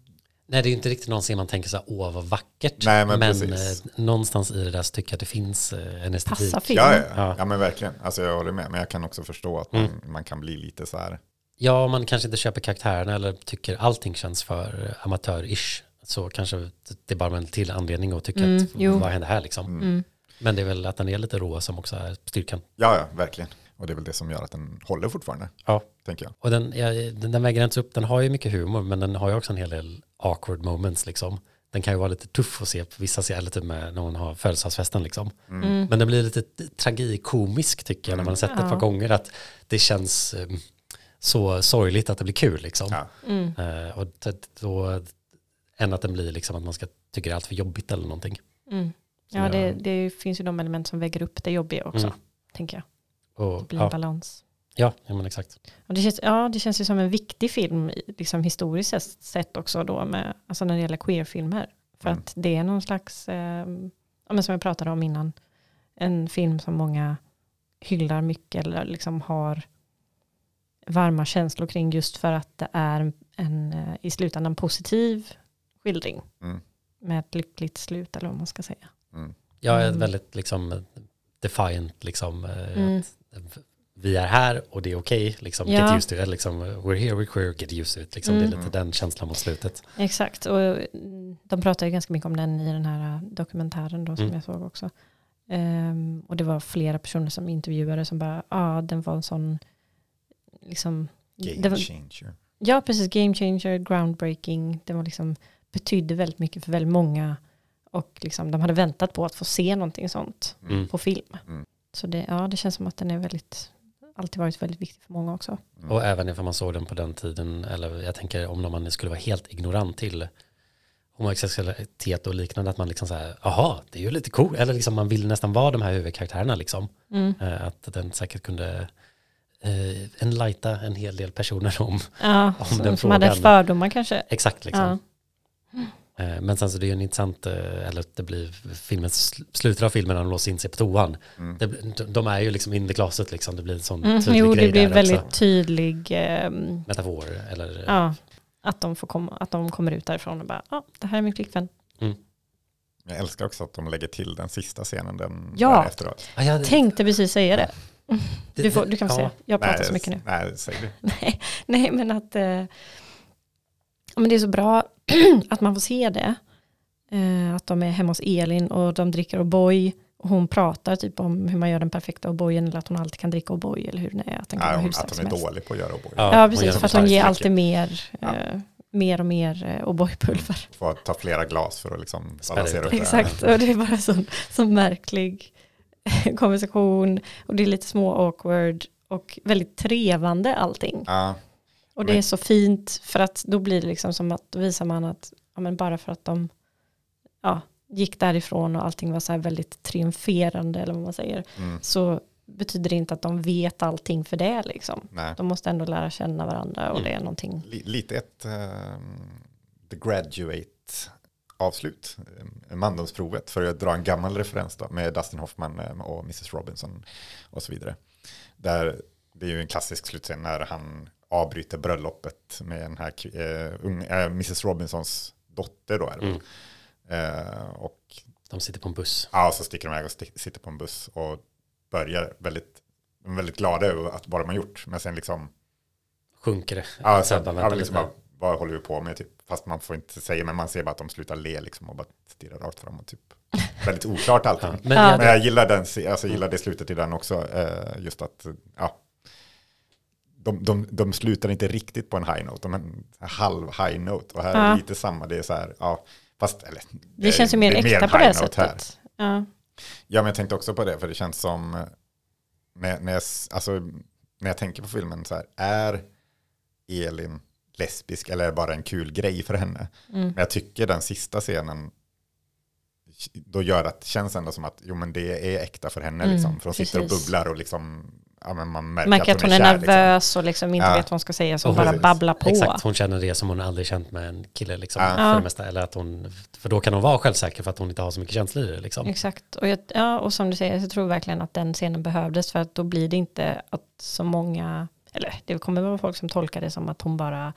S2: Nej, det är inte riktigt någon scen man tänker så här, åh vad vackert.
S4: Nej, men
S2: men
S4: precis.
S2: eh, någonstans i det där så tycker jag att det finns eh, en estetik.
S3: Passa filmen.
S4: ja, ja,
S2: Ja.
S4: ja, men verkligen. Alltså jag håller med. Men jag kan också förstå att man, man kan bli lite så här,
S2: Ja, man kanske inte köper karaktärerna eller tycker allting känns för amatör-ish. Så kanske det är bara en till anledning att tycka
S3: Mm,
S2: att
S3: jo.
S2: vad händer här liksom.
S3: Mm.
S2: Men det är väl att den är lite rå som också är styrkan.
S4: ja, ja, verkligen. Och det är väl det som gör att den håller fortfarande,
S2: Ja.
S4: tänker jag.
S2: Och den, ja, den, den väger inte upp, den har ju mycket humor men den har ju också en hel del awkward moments liksom. Den kan ju vara lite tuff att se på vissa scener, typ med när hon har födelsedagsfesten liksom.
S3: Mm.
S2: Men den blir lite tragikomisk tycker jag när man har sett det ett par gånger att det känns eh, så sorgligt att det blir kul liksom.
S4: Ja.
S3: Mm.
S2: Eh, och då, än att den blir liksom att man ska tycka det är allt för jobbigt eller någonting.
S3: Mm. Ja, det, det finns ju de element som väger upp det jobbiga också,
S2: Mm.
S3: tänker jag.
S2: Och,
S3: Det blir en
S2: ja,
S3: balans.
S2: ja, ja, men exakt.
S3: Och det, känns, ja, det känns ju som en viktig film, liksom historiskt sett- också då, med, alltså när det gäller queerfilmer. För
S4: Mm.
S3: att det är någon slags, eh, men som jag pratade om innan, en film som många hyllar mycket eller liksom har varma känslor kring just för att det är en eh, i slutändan positiv skildring
S4: Mm.
S3: med ett lyckligt slut eller vad man ska säga.
S4: Mm.
S2: Jag är
S3: Mm.
S2: väldigt liksom defiant liksom. eh,
S3: Mm.
S2: Att vi är här och det är okej. liksom,
S3: Ja.
S2: Get used to it. Liksom, we're here, we're queer, get used to it. Liksom,
S3: Mm.
S2: Det är lite den känslan mot slutet.
S3: Exakt, och mm, de pratar ju ganska mycket om den i den här äh, dokumentären då som
S2: Mm.
S3: jag såg också. Ehm, och det var flera personer som intervjuade som bara, ja ah, den var en sån, liksom,
S4: Game
S3: var,
S4: changer.
S3: ja precis, game changer, groundbreaking, det var liksom, betydde väldigt mycket för väldigt många och liksom, de hade väntat på att få se någonting sånt
S2: Mm.
S3: på film.
S4: Mm.
S3: Så det, ja, det känns som att den är väldigt, alltid varit väldigt viktig för många också.
S4: Mm.
S2: Och även ifall man såg den på den tiden, eller jag tänker om man skulle vara helt ignorant till homosexualitet och liknande, att man liksom så här, aha, det är ju lite cool, eller liksom man vill nästan vara de här huvudkaraktärerna liksom.
S3: Mm.
S2: Eh, Att den säkert kunde eh, enlighta en hel del personer om
S3: Ja,
S2: Om
S3: som,
S2: den
S3: som hade
S2: frågan.
S3: fördomar kanske.
S2: exakt liksom.
S3: Ja.
S2: Eh, Men sen så det är ju en intressant, eh, eller det blir filmen, sl- slutet av filmen när de låser in sig på toan.
S4: Mm.
S2: Det, de är ju liksom in the closet liksom, det blir en sån
S3: Mm,
S2: tydlig
S3: jo,
S2: grej
S3: det blir
S2: där
S3: väldigt
S2: också.
S3: tydlig ehm,
S2: Metafor eller
S3: ja, att, de får komma, att de kommer ut därifrån och bara, ja, det här är min flickvän.
S4: Jag älskar också att de lägger till den sista scenen den
S3: Ja.
S4: där efteråt.
S2: Ah, ja, det-
S3: Tänkte precis säga det.
S2: det-
S3: Du, får, du kan få
S2: ja.
S3: säga, jag pratar
S4: nej,
S3: så mycket nu.
S4: Nej, säg du.
S3: Nej, nej men att eh, ja, men det är så bra att man får se det. Eh, att de är hemma hos Elin och de dricker O'boy. Och hon pratar typ om hur man gör den perfekta O'boyen eller att hon alltid kan dricka O'boy eller hur den är. Att den kan
S4: Nej, hon, att hon är
S3: helst.
S4: dålig på att göra O'boy.
S2: Ja.
S3: Ja, precis. För att hon ger alltid mer,
S4: Ja.
S3: eh, mer och mer eh, O'boy-pulver.
S4: Får ta flera glas för att liksom balansera
S2: ut det.
S4: det.
S3: Exakt, och det är bara sån, sån märklig konversation. Och det är lite små awkward och väldigt trevande allting.
S4: Ja,
S3: Och det är så fint för att då blir det liksom som att då visar man att ja, men bara för att de ja, gick därifrån och allting var så här väldigt triumferande eller vad man säger
S4: mm,
S3: så betyder det inte att de vet allting för det liksom.
S4: nej.
S3: De måste ändå lära känna varandra och
S2: Mm.
S3: det är någonting.
S4: Li- Lite ett ehm, The Graduate avslut, eh, mandomsprovet, för att dra en gammal referens då, med Dustin Hoffman eh, och Mrs. Robinson och så vidare. Där det är ju en klassisk slutscen när han avbryter bröllopet med den här eh, unga, eh, Mrs. Robinsons dotter då. Är väl. Eh, och
S2: De sitter på en buss.
S4: ja, så sticker de iväg och sti- sitter på en buss och börjar väldigt väldigt glada över att vad de har gjort. Men sen liksom,
S2: Sjunker det?
S4: ja, sen,
S2: man
S4: ja, liksom bara, vad håller vi på med typ? Fast man får inte säga, men man ser bara att de slutar le liksom och bara stirrar rakt fram och typ. Väldigt oklart allting.
S2: Ja, men
S4: Men jag gillar, den, alltså jag gillar det slutet i den också. Eh, just att, ja. De, de, de slutar inte riktigt på en high note, de är en halv high note. Och här är
S3: Ja.
S4: det lite samma, det är så här, ja, fast, eller,
S3: Det känns ju mer
S4: är
S3: äkta på det sättet. Ja.
S4: Ja, men jag tänkte också på det, för det känns som, eh, när, när, jag, alltså, när jag tänker på filmen så här, är Elin lesbisk eller är det bara en kul grej för henne?
S3: Mm.
S4: Men jag tycker den sista scenen då gör att det känns ändå som att jo, men det är äkta för henne.
S3: Mm,
S4: liksom. För hon sitter och
S3: precis.
S4: bubblar och liksom, ja, men man märker,
S3: Märker att hon är
S4: kär, liksom.
S3: nervös och liksom inte
S4: Ja.
S3: vet vad hon ska säga, så hon bara babblar på.
S2: Exakt, hon känner det som hon aldrig känt med en kille liksom,
S4: Ja.
S2: för det mesta. Eller att hon, för då kan hon vara självsäker för att hon inte har så mycket känslor i det liksom.
S3: Exakt, och, jag, ja, och som du säger, jag tror verkligen att den scenen behövdes för att då blir det inte att så många, eller det kommer vara folk som tolkar det som att hon bara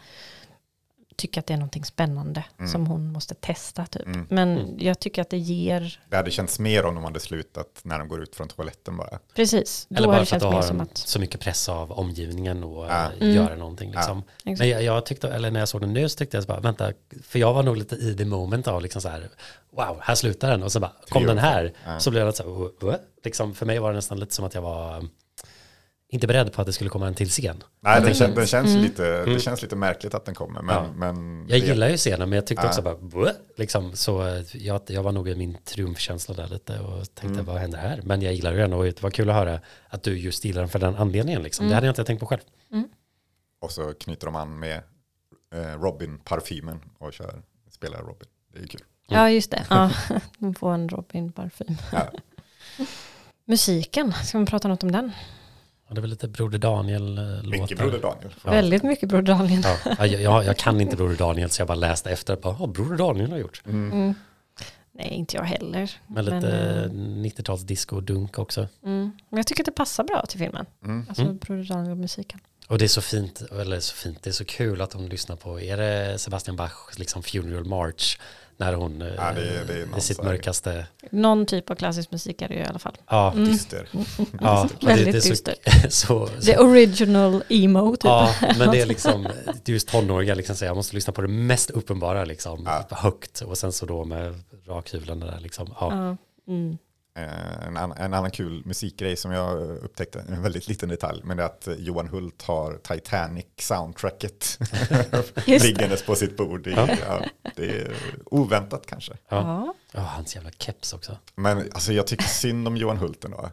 S3: tycker att det är någonting spännande
S4: Mm.
S3: som hon måste testa typ.
S4: Mm.
S3: Men
S2: Mm.
S3: jag tycker att det ger,
S4: Det hade känts mer om de hade slutat när de går ut från toaletten bara.
S3: precis, då
S2: Eller bara för att du har
S3: att,
S2: så mycket press av omgivningen och
S4: Ja.
S2: äh,
S3: Mm.
S2: göra någonting liksom.
S3: exakt.
S2: Men jag, jag tyckte, eller när jag såg den nu så tyckte jag så bara, vänta, för jag var nog lite i the moment av liksom så här, wow, här slutar den och så bara, kom den här,
S4: Ja.
S2: så blev det så här, liksom, för mig var det nästan lite som att jag var inte beredd på att det skulle komma en till scen.
S4: Nej, den, kän, den känns
S3: Mm.
S4: lite,
S2: Mm.
S4: det känns lite märkligt att den kommer. Men,
S2: Ja.
S4: men
S2: Jag
S4: det-
S2: gillar ju scenen men jag tyckte
S4: Ja.
S2: också bara, "What?" liksom, så eh, jag, jag var nog i min triumfkänsla där lite och tänkte
S4: Mm.
S2: vad händer här? Men jag gillar den och det var kul att höra att du just gillar den för den anledningen liksom.
S3: Mm.
S2: Det hade jag inte tänkt på själv.
S4: Och så knyter de an med eh, Robin-parfymen och kör, spelar Robin. Det är kul.
S3: Ja, just det. Ja, de får en Robin-parfym.
S4: Ja.
S3: Musiken, ska man prata något om den?
S2: Och det är väl lite Broder Daniel-låtar.
S4: Mycket Broder Daniel.
S2: Ja.
S3: Väldigt mycket Broder Daniel.
S2: Ja, jag, jag, jag kan inte Broder Daniel så jag bara läste efter. Bara, oh, Broder Daniel har gjort.
S4: Mm.
S3: Mm. Nej, inte jag heller.
S2: Med lite
S3: Men, eh,
S2: 90-tals disco och dunk också.
S3: Mm. Men jag tycker att det passar bra till filmen.
S4: Mm.
S3: Alltså
S2: Mm.
S3: Broder Daniel-musiken.
S2: Och det är så fint, eller så fint, det är så kul att hon lyssnar på, är det Sebastian Bach, liksom Funeral March, när hon eh,
S4: Ja, det är- det
S2: i sitt
S4: så
S2: mörkaste,
S3: Någon typ av klassisk musik är det ju i alla fall.
S2: ja,
S3: Mm.
S4: Dyster.
S2: ja och
S3: Väldigt
S2: det, det
S3: dyster.
S2: så, så,
S3: The original emo typ.
S2: Ja, men det är liksom, det är just tonåringar liksom säger, jag måste lyssna på det mest uppenbara liksom,
S4: Ja.
S2: högt och sen så då med rakhyveln där liksom, ja.
S3: Ja. Mm.
S4: Eh, En, annan, en annan kul musikgrej som jag upptäckte, en väldigt liten detalj, men det är att Johan Hult har Titanic-soundtracket liggandes på sitt bord. Det,
S2: Ja.
S4: är- ja, det är oväntat kanske.
S2: Ja.
S3: Ja,
S2: hans jävla keps också.
S4: Men alltså, jag tycker synd om Johan Hult ändå.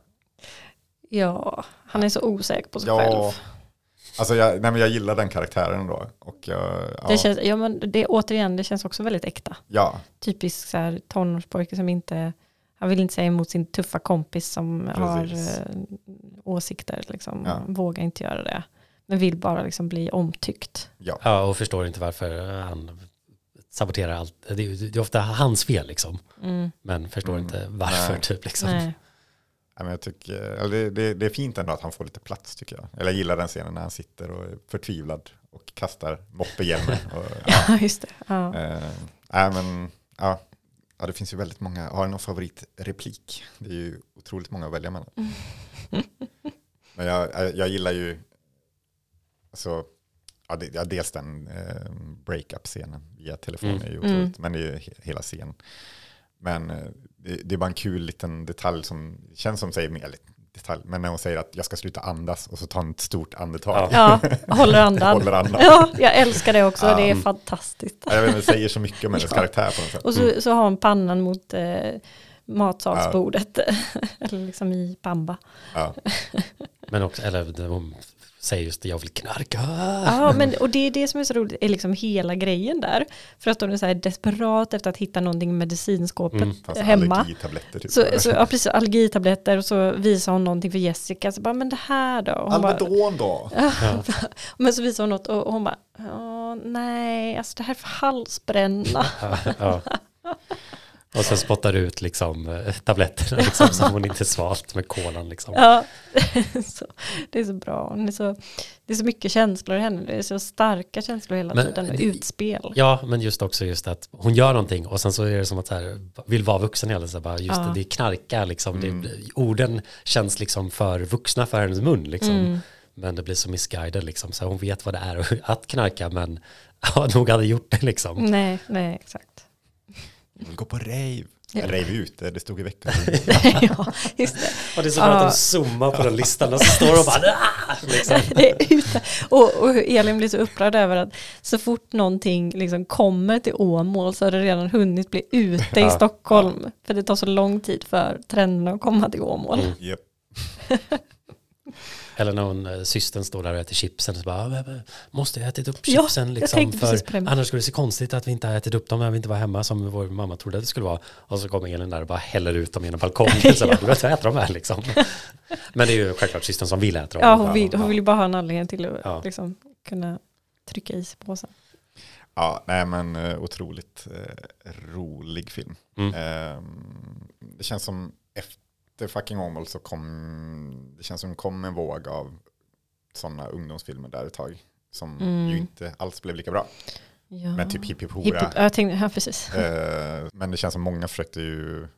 S3: ja, han är så osäker på sig
S4: Ja,
S3: själv.
S4: alltså jag, nej, men jag gillar den karaktären ändå. Och jag, ja,
S3: Det känns, ja, men det, återigen, det känns också väldigt äkta.
S4: ja,
S3: Typisk så här, tonårspojke som inte, han vill inte säga emot sin tuffa kompis som har
S4: Precis.
S3: eh, åsikter, liksom,
S4: Ja.
S3: vågar inte göra det. Men vill bara liksom bli omtyckt.
S4: ja.
S2: Ja, och förstår inte varför han saboterar allt. Det är, ju- det är ofta hans fel liksom,
S3: Mm.
S2: men förstår
S4: Mm.
S2: inte varför
S4: Nej.
S2: typ liksom.
S3: Nej.
S4: Ja, men jag tycker, det, det, det är fint ändå att han får lite plats tycker jag. Eller jag gillar den scenen när han sitter och är förtvivlad och kastar moppehjälmen. Ja,
S3: Ja, just det. Ja.
S4: eh, nej, men, ja, ja, det finns ju väldigt många. Har du någon favoritreplik? Det är ju otroligt många att välja mellan. Men jag, jag, gillar ju, alltså, ja, det, ja, dels den eh, breakup-scenen via telefon
S2: Mm.
S4: är ju
S3: Mm.
S4: otroligt, men det är ju he- hela scenen. Men eh, det, det är bara en kul liten detalj som känns som säger mer, detalj, men när hon säger att jag ska sluta andas och så tar hon ett stort andetag.
S3: ja, håller andan.
S4: Håller andan.
S3: Ja, jag älskar det också.
S4: Ja.
S3: Det är fantastiskt.
S4: Jag vet inte, det säger så mycket om hennes
S3: Ja.
S4: karaktär på något sätt.
S3: Och så, så har hon pannan mot eh, matsalsbordet. Eller liksom i bamba.
S4: Ja.
S2: Men också, eller hon säger just det, jag vill knarka.
S3: Ja, men och det är det som är så roligt, är liksom hela grejen där. För att hon är så här desperat efter att hitta någonting i medicinskåpet
S2: Mm,
S4: Fast
S3: hemma.
S4: allergitabletter typ.
S3: Så, så, ja, precis, allergitabletter och så visar hon någonting för Jessica. Så bara, men det här då? Hon
S4: Alvedon då?
S2: Ja.
S3: men så visar hon något och hon bara, "Ja, nej, alltså det här är för halsbränna.
S2: Ja, ja. Och sen spottar ut liksom eh, tabletterna liksom, som hon inte svalt med kolan liksom.
S3: Ja, så, det är så bra. Det är så, det är så mycket känslor i henne. Det är så starka känslor hela
S2: Men
S3: tiden.
S2: Det-
S3: utspel.
S2: Ja, men just också just att hon gör någonting och sen så är det som att här, vill vara vuxen hela tiden. Bara just
S3: Ja.
S2: det, det knarkar liksom.
S4: Mm.
S2: Det, orden känns liksom för vuxna för hennes mun liksom.
S3: Mm.
S2: Men det blir så missguided liksom. Så hon vet vad det är att knarka men har nog aldrig gjort det liksom.
S3: Nej, nej, exakt.
S4: Jag vill gå på rave.
S3: Ja.
S4: Rave ute, det stod i veckan.
S3: ja, just det.
S2: Och det är så bra att de zoomar på den listan och så står de och bara "Ah!" liksom.
S3: det är ute. Och, och Elin blir så upprörd över att så fort någonting liksom kommer till Åmål så har det redan hunnit bli ute i. Stockholm. För det tar så lång tid för trenderna att komma till Åmål.
S2: Mm.
S4: Japp.
S2: Eller när hon, eh, systern står där och äter chipsen och så bara, "Ah, måste jag ätit upp
S3: Ja,
S2: chipsen
S3: jag
S2: liksom, för annars skulle det se konstigt att vi inte har ätit upp dem när vi inte var hemma som vår mamma trodde att det skulle vara. Och så kommer Elin där och bara häller ut dem genom balkongen. så bara, du vet, jag äter dem här liksom. Men det är ju självklart systern som vill äta dem.
S3: Ja, hon vill, hon vill ju bara ha en anledning till att
S2: Ja.
S3: liksom, kunna trycka i sig påsen.
S4: Ja, nej men eh, otroligt eh, rolig film.
S2: Mm.
S4: Ehm, det känns som efter fucking Åmål så kom, det känns som kom en våg av sådana ungdomsfilmer där ett tag. Som
S3: Mm.
S4: ju inte alls blev lika bra.
S3: Ja.
S4: Men typ Hipp Hipp Hora.
S3: jag tänkte, ja, precis.
S4: Eh, men det känns som många försökte ju,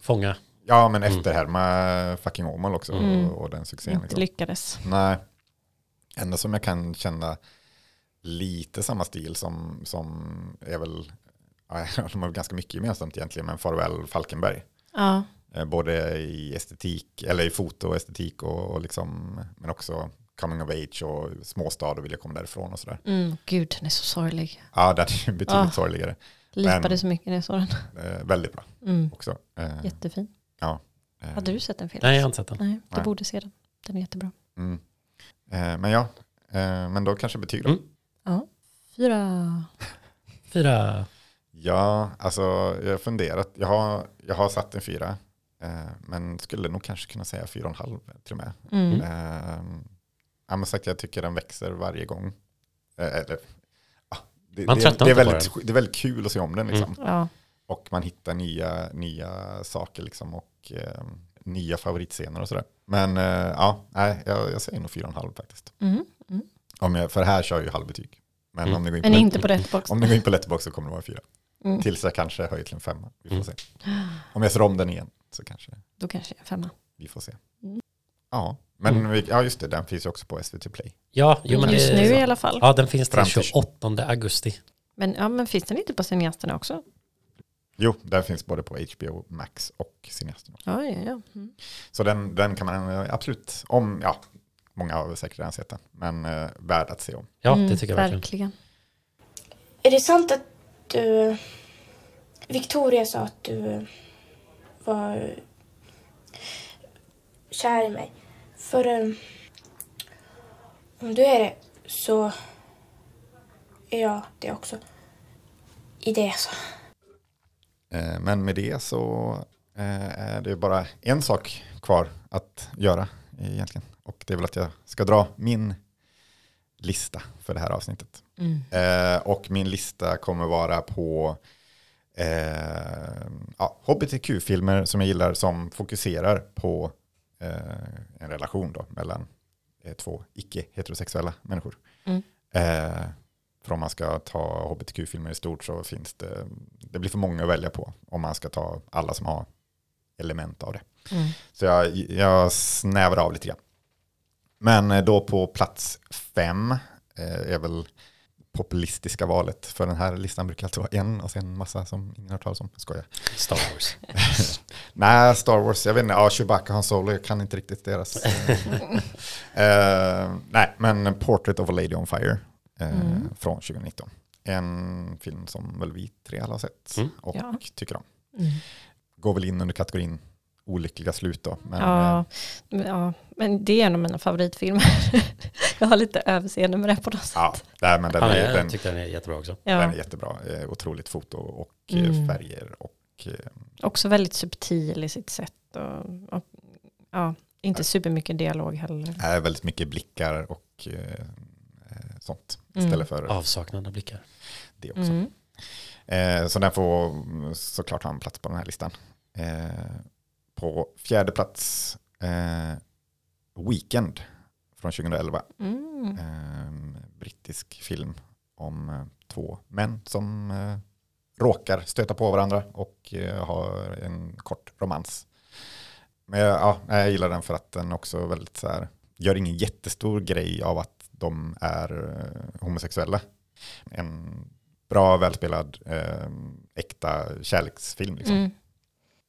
S2: Fånga.
S4: ja men
S2: Mm.
S4: efterhärma fucking Åmål också
S3: Mm.
S4: och, och den succén.
S3: Inte
S4: Liksom.
S3: lyckades.
S4: Nej, enda som jag kan känna lite samma stil som, som är väl, ja, de har ganska mycket gemensamt egentligen, men Farväl Falkenberg.
S3: Ja,
S4: Både i estetik, eller i foto och estetik och, och liksom, men också coming of age och småstad och vilja komma därifrån och sådär.
S3: mm, gud den är så sorglig.
S4: Ja, det är betydligt
S3: Ah.
S4: sorgligare.
S3: Lipade
S4: Men-
S3: så mycket när jag såg den.
S4: Eh, väldigt bra
S3: Mm,
S4: också. Eh,
S3: jättefin.
S4: eh,
S3: Hade du sett den Felix?
S2: Nej, jag har inte sett den.
S3: Nej, du
S4: Nej.
S3: borde se den. Den är jättebra.
S4: Mm. Eh, men ja, eh, men då kanske betyg då.
S2: Mm.
S3: Ja. Fyra.
S2: Fyra.
S4: Ja, alltså jag har funderat. Jag har, jag har satt en fyra. Eh, men skulle nog kanske kunna säga fyra och en halv till och med.
S3: Mm.
S4: Eh, ja, men sagt, jag tycker den växer varje gång. Eh, eller, det,
S2: Man
S4: det,
S2: tröttnar
S4: det, är väldigt, det är väldigt kul att se om den. Liksom.
S3: Ja.
S4: Och man hittar nya, nya saker liksom, och eh, nya favoritscener och sådär. Men eh, ja, nej, jag, jag säger nog fyra och en halv faktiskt.
S3: Mm. Mm.
S4: Om jag, för här kör jag ju halvbetyg. Men
S2: Mm.
S4: om ni går in
S3: Men
S4: på,
S3: inte på
S4: om ni går in på Letterboxd så kommer det vara fyra.
S3: Mm.
S4: Tills jag kanske höjer till en femma. Vi får
S2: Mm.
S4: se. Om jag ser om den igen så kanske
S3: Då kanske en femma.
S4: vi får se.
S3: Mm.
S4: Ja, men
S2: Mm.
S4: vi, ja, just det, den finns ju också på SVT Play.
S2: Ja, jo, men
S3: Just
S2: det,
S3: nu i alla fall.
S2: Ja, den finns till- 28 augusti.
S3: Men, ja, men finns den inte på cineasterna också?
S4: Jo, den finns både på HBO Max och Cineasten.
S3: Ja, ja, ja. Mm.
S4: Så den, den kan man eh, absolut, om, ja, många har säkert redan sett den, men eh, värd att se om.
S2: Ja,
S3: Mm,
S2: det tycker jag verkligen.
S3: verkligen.
S6: Är det sant att du... Victoria sa att du var kär i mig? För eh, om du är det så är jag det också. I det så.
S4: Eh, Men med det så eh, är det bara en sak kvar att göra egentligen. Och det är väl att jag ska dra min lista för det här avsnittet.
S3: Mm.
S4: Och min lista kommer vara på eh, ja, hbtq-filmer som jag gillar som fokuserar på eh, en relation då, mellan eh, två icke-heterosexuella människor.
S3: Mm.
S4: Eh, för om man ska ta hbtq-filmer i stort så finns det, det blir för många att välja på om man ska ta alla som har element av det.
S3: Mm.
S4: Så jag, jag snävar av lite grann. Men eh, då på plats fem eh, är väl populistiska valet. För den här listan brukar alltid vara en och sen en massa som ingen har hört talas om. Skojar.
S2: Star Wars.
S4: Nej, Star Wars, jag vet inte, ja, Chewbacca, Han Solo, jag kan inte riktigt deras. Eh, nej, men Portrait of a Lady on Fire eh,
S3: Mm.
S4: från 2019. En film som väl vi tre alla har sett
S2: Mm.
S4: och
S3: Ja.
S4: tycker om.
S3: Mm.
S4: Går väl in under kategorin olyckliga slut då. Men,
S3: Ja,
S4: eh,
S3: men, ja, men det är en av mina favoritfilmer. jag har lite överseende med det på något sätt.
S4: ja, nej, men den,
S2: Han
S4: är, den,
S2: jag tycker den är jättebra också.
S3: Ja.
S4: den är jättebra. Eh, otroligt foto och eh,
S3: Mm.
S4: färger och eh,
S3: Också väldigt subtil i sitt sätt. Och, och, ja, inte supermycket dialog heller.
S4: är väldigt mycket blickar och eh, sånt.
S3: Mm.
S4: Istället för
S2: Avsaknad av blickar.
S4: det också.
S3: Mm.
S4: Eh, så den får såklart ha en plats på den här listan. På fjärde plats eh, Weekend från 2011.
S3: Mm.
S4: Eh, brittisk film om eh, två män som eh, råkar stöta på varandra och eh, har en kort romans. Men ja, jag gillar den för att den också väldigt så här, gör ingen jättestor grej av att de är eh, homosexuella. En bra, välspelad, äkta kärleksfilm. Liksom.
S3: Mm.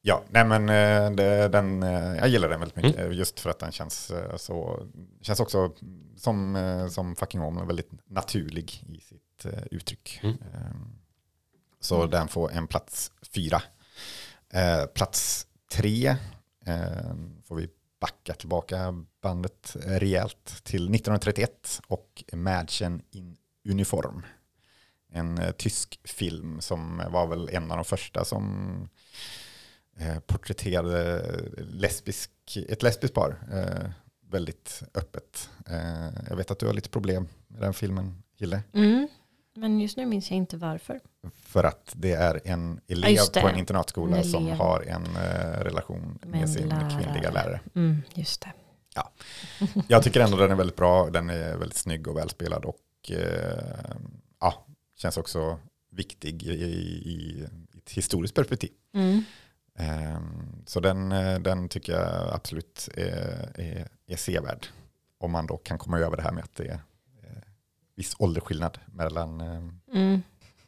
S4: Ja, nej men eh, det, den, eh, jag gillar den väldigt mycket. eh, Just för att den känns eh, så, känns också som, som fucking Home, väldigt naturlig i sitt uttryck.
S2: Mm.
S4: Eh, Så den får en plats fyra. Plats tre eh, får vi backa tillbaka bandet rejält till 1931 och Mädchen in uniform. En tysk film som var väl en av de första som porträtterade lesbisk, ett lesbiskt par eh, väldigt öppet. Eh, jag vet att du har lite problem med den filmen, Hille.
S3: Mm. Men just nu minns jag inte varför.
S4: För att det är en
S3: Ja,
S4: elev
S3: det.
S4: på en internatskola
S3: En
S4: som har en eh, relation med,
S3: Med
S4: sin
S3: lärare.
S4: kvinnliga lärare.
S3: Mm, just det.
S4: Jag tycker ändå den är väldigt bra, den är väldigt snygg och välspelad och eh, ja, känns också viktig i, i, i ett historiskt perspektiv.
S3: Mm.
S4: Ehm, Så den, eh, den tycker jag absolut är, är, är sevärd. Om man då kan komma över det här med att det är eh, viss åldersskillnad mellan eh,
S3: Mm.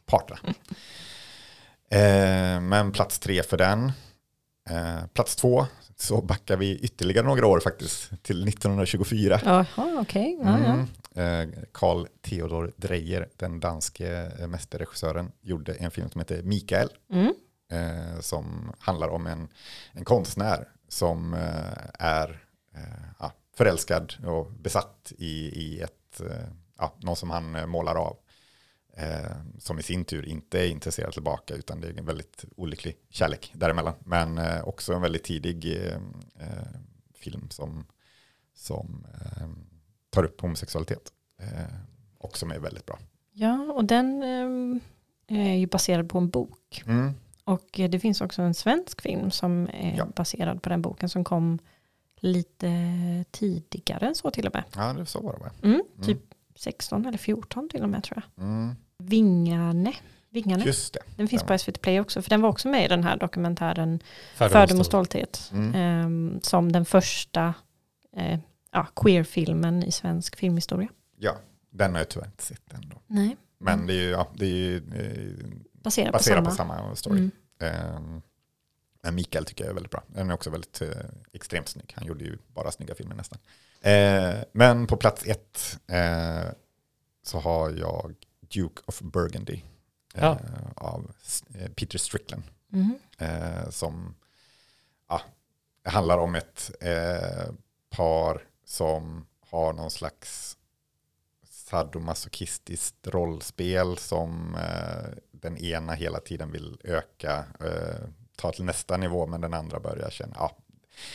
S4: parterna. Eh, Men plats tre för den. Eh, Plats två så backar vi ytterligare några år faktiskt till 1924.
S3: Jaha, okej. Ja.
S4: Mm. Carl Theodor Dreyer, den danske mästerregissören, gjorde en film som heter Mikael
S3: Mm.
S4: Eh, som handlar om en, en konstnär som eh, är eh, förälskad och besatt i, i ett, eh, ja, någon som han eh, målar av. Eh, som i sin tur inte är intresserad tillbaka utan det är en väldigt olycklig kärlek däremellan. Men också en väldigt tidig film som, som tar upp homosexualitet. Och som är väldigt bra.
S3: ja, och den är ju baserad på en bok.
S4: Mm.
S3: Och eh, det finns också en svensk film som är
S4: Ja.
S3: baserad på den boken som kom lite tidigare än så till och med.
S4: Ja, det så var det va?
S3: Mm, typ 16 eller 14 till och med tror jag.
S4: Mm.
S3: Vingarne. Vingarne.
S4: Just det.
S3: Den finns på SVT Play också, för den var också med i den här dokumentären
S2: Fördom och
S3: och
S2: stol.
S3: stolthet.
S4: Mm.
S3: ehm, som den första eh, ja, queer-filmen i svensk filmhistoria.
S4: Ja, den har jag tyvärr inte sett ändå.
S3: Nej,
S4: Men det är ju, ja, det är ju eh,
S3: baserad,
S4: baserat
S3: på
S4: på
S3: samma.
S4: samma, story.
S3: Mm.
S4: Ehm, men Mikael tycker jag är väldigt bra. Den är också väldigt eh, extremt snygg. Han gjorde ju bara snygga filmer nästan. Eh, men på plats ett eh, så har jag Duke of Burgundy eh,
S2: Ja.
S4: av eh, Peter Strickland.
S3: Mhm.
S4: eh, som ja, handlar om ett eh, par som har någon slags sadomasochistiskt rollspel som eh, den ena hela tiden vill öka, eh, ta till nästa nivå men den andra börjar känna, ja,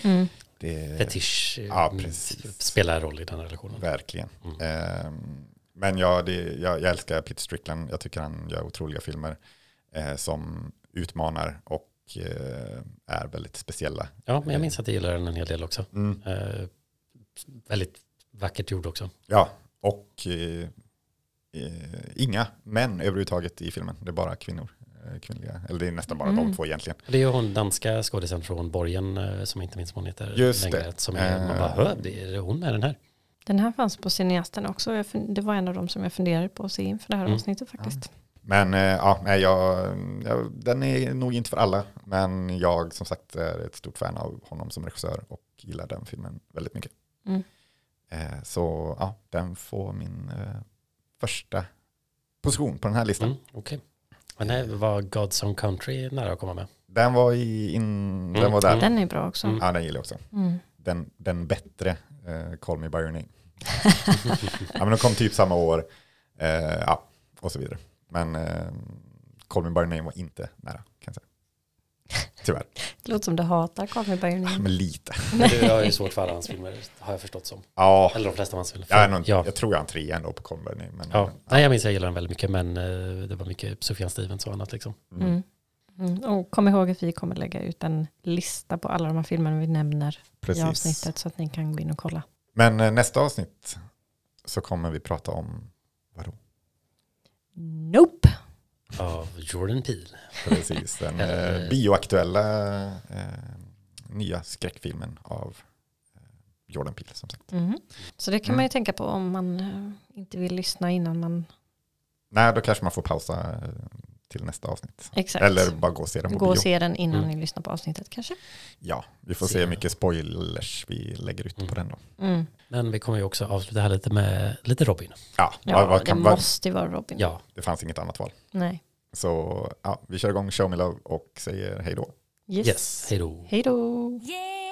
S3: Mm.
S4: det
S2: Fetisch eh,
S4: Ja, precis.
S2: spelar roll i den här relationen.
S4: verkligen.
S2: Mm.
S4: Eh, men ja, det, jag, jag älskar Peter Strickland, jag tycker han gör otroliga filmer eh, som utmanar och eh, är väldigt speciella.
S2: Ja, men jag minns att jag gillar den en hel del också.
S4: Mm.
S2: Eh, väldigt vackert gjord också.
S4: Ja, och inga män överhuvudtaget i filmen. Det är bara kvinnor. Eh, kvinnliga, eller det är nästan bara de
S3: Mm.
S4: två egentligen.
S2: Det är ju hon danska skådisen från Borgen eh, som jag inte minns vad hon heter
S4: Just
S2: längre.
S4: det.
S2: Som är, man bara,
S4: Eh.
S2: hör, är det hon med den här?
S3: Den här fanns på cineasten också. Det var en av dem som jag funderade på att se inför det här
S2: Mm.
S3: avsnittet faktiskt.
S4: Men eh, ja, jag, jag, den är nog inte för alla. Men jag som sagt är ett stort fan av honom som regissör och gillar den filmen väldigt mycket.
S3: Mm.
S4: Eh, så ja, den får min eh, första position på den här listan.
S2: Mm, Okej. Men nej, var God's Own Country nära att komma med?
S4: Den var, i, in, den
S2: Mm,
S4: var där.
S3: Den är bra också.
S2: Mm.
S4: Ja, den gillar jag också.
S3: Mm.
S4: den, den bättre eh, Call Me By Your Name. ja, men de kom typ samma år eh, ja, och så vidare. Men eh, Call Me By Your Name var inte nära. Tyvärr.
S3: Det låter som du hatar Call Me By Your Name.
S4: Men lite.
S2: Men det har ju svårt för alla hans filmer, har jag förstått som.
S4: Ja,
S2: Eller de flesta av hans filmer.
S4: jag, är nog,
S2: ja.
S4: jag tror jag har en trea ändå på Colburn. Men,
S2: Ja. Nej, jag minns jag gillar den väldigt mycket, men eh, det var mycket Sufjan Stevens och annat liksom.
S3: Mm. Mm. Och kom ihåg att vi kommer lägga ut en lista på alla de här filmerna vi nämner i
S4: Precis.
S3: avsnittet så att ni kan gå in och kolla.
S4: Men eh, nästa avsnitt så kommer vi prata om vadå?
S3: Nope!
S2: Av Jordan Peele.
S4: Precis, den eh, bioaktuella eh, nya skräckfilmen av eh, Jordan Peele som sagt.
S3: Mm. Så det kan
S4: Mm.
S3: man ju tänka på om man eh, inte vill lyssna innan man...
S4: Nej, då kanske man får pausa eh, till nästa avsnitt.
S3: Exakt.
S4: Eller bara gå och se den på
S3: Gå och se den innan
S2: Mm.
S3: ni lyssnar på avsnittet kanske.
S4: Ja, vi får
S2: Se
S4: hur mycket spoilers vi lägger ut
S2: Mm.
S4: på den då.
S3: Mm.
S2: Men vi kommer ju också avsluta här lite med lite Robin.
S4: Ja,
S3: Ja,
S4: vad, vad
S3: det
S4: kan, vad,
S3: måste ju vara Robin.
S2: Ja,
S4: det fanns inget annat val.
S3: Nej.
S4: Så ja, vi kör igång Show Me Love och säger hej då.
S3: Yes.
S2: yes, hej då.
S3: Hej då.
S1: Yeah.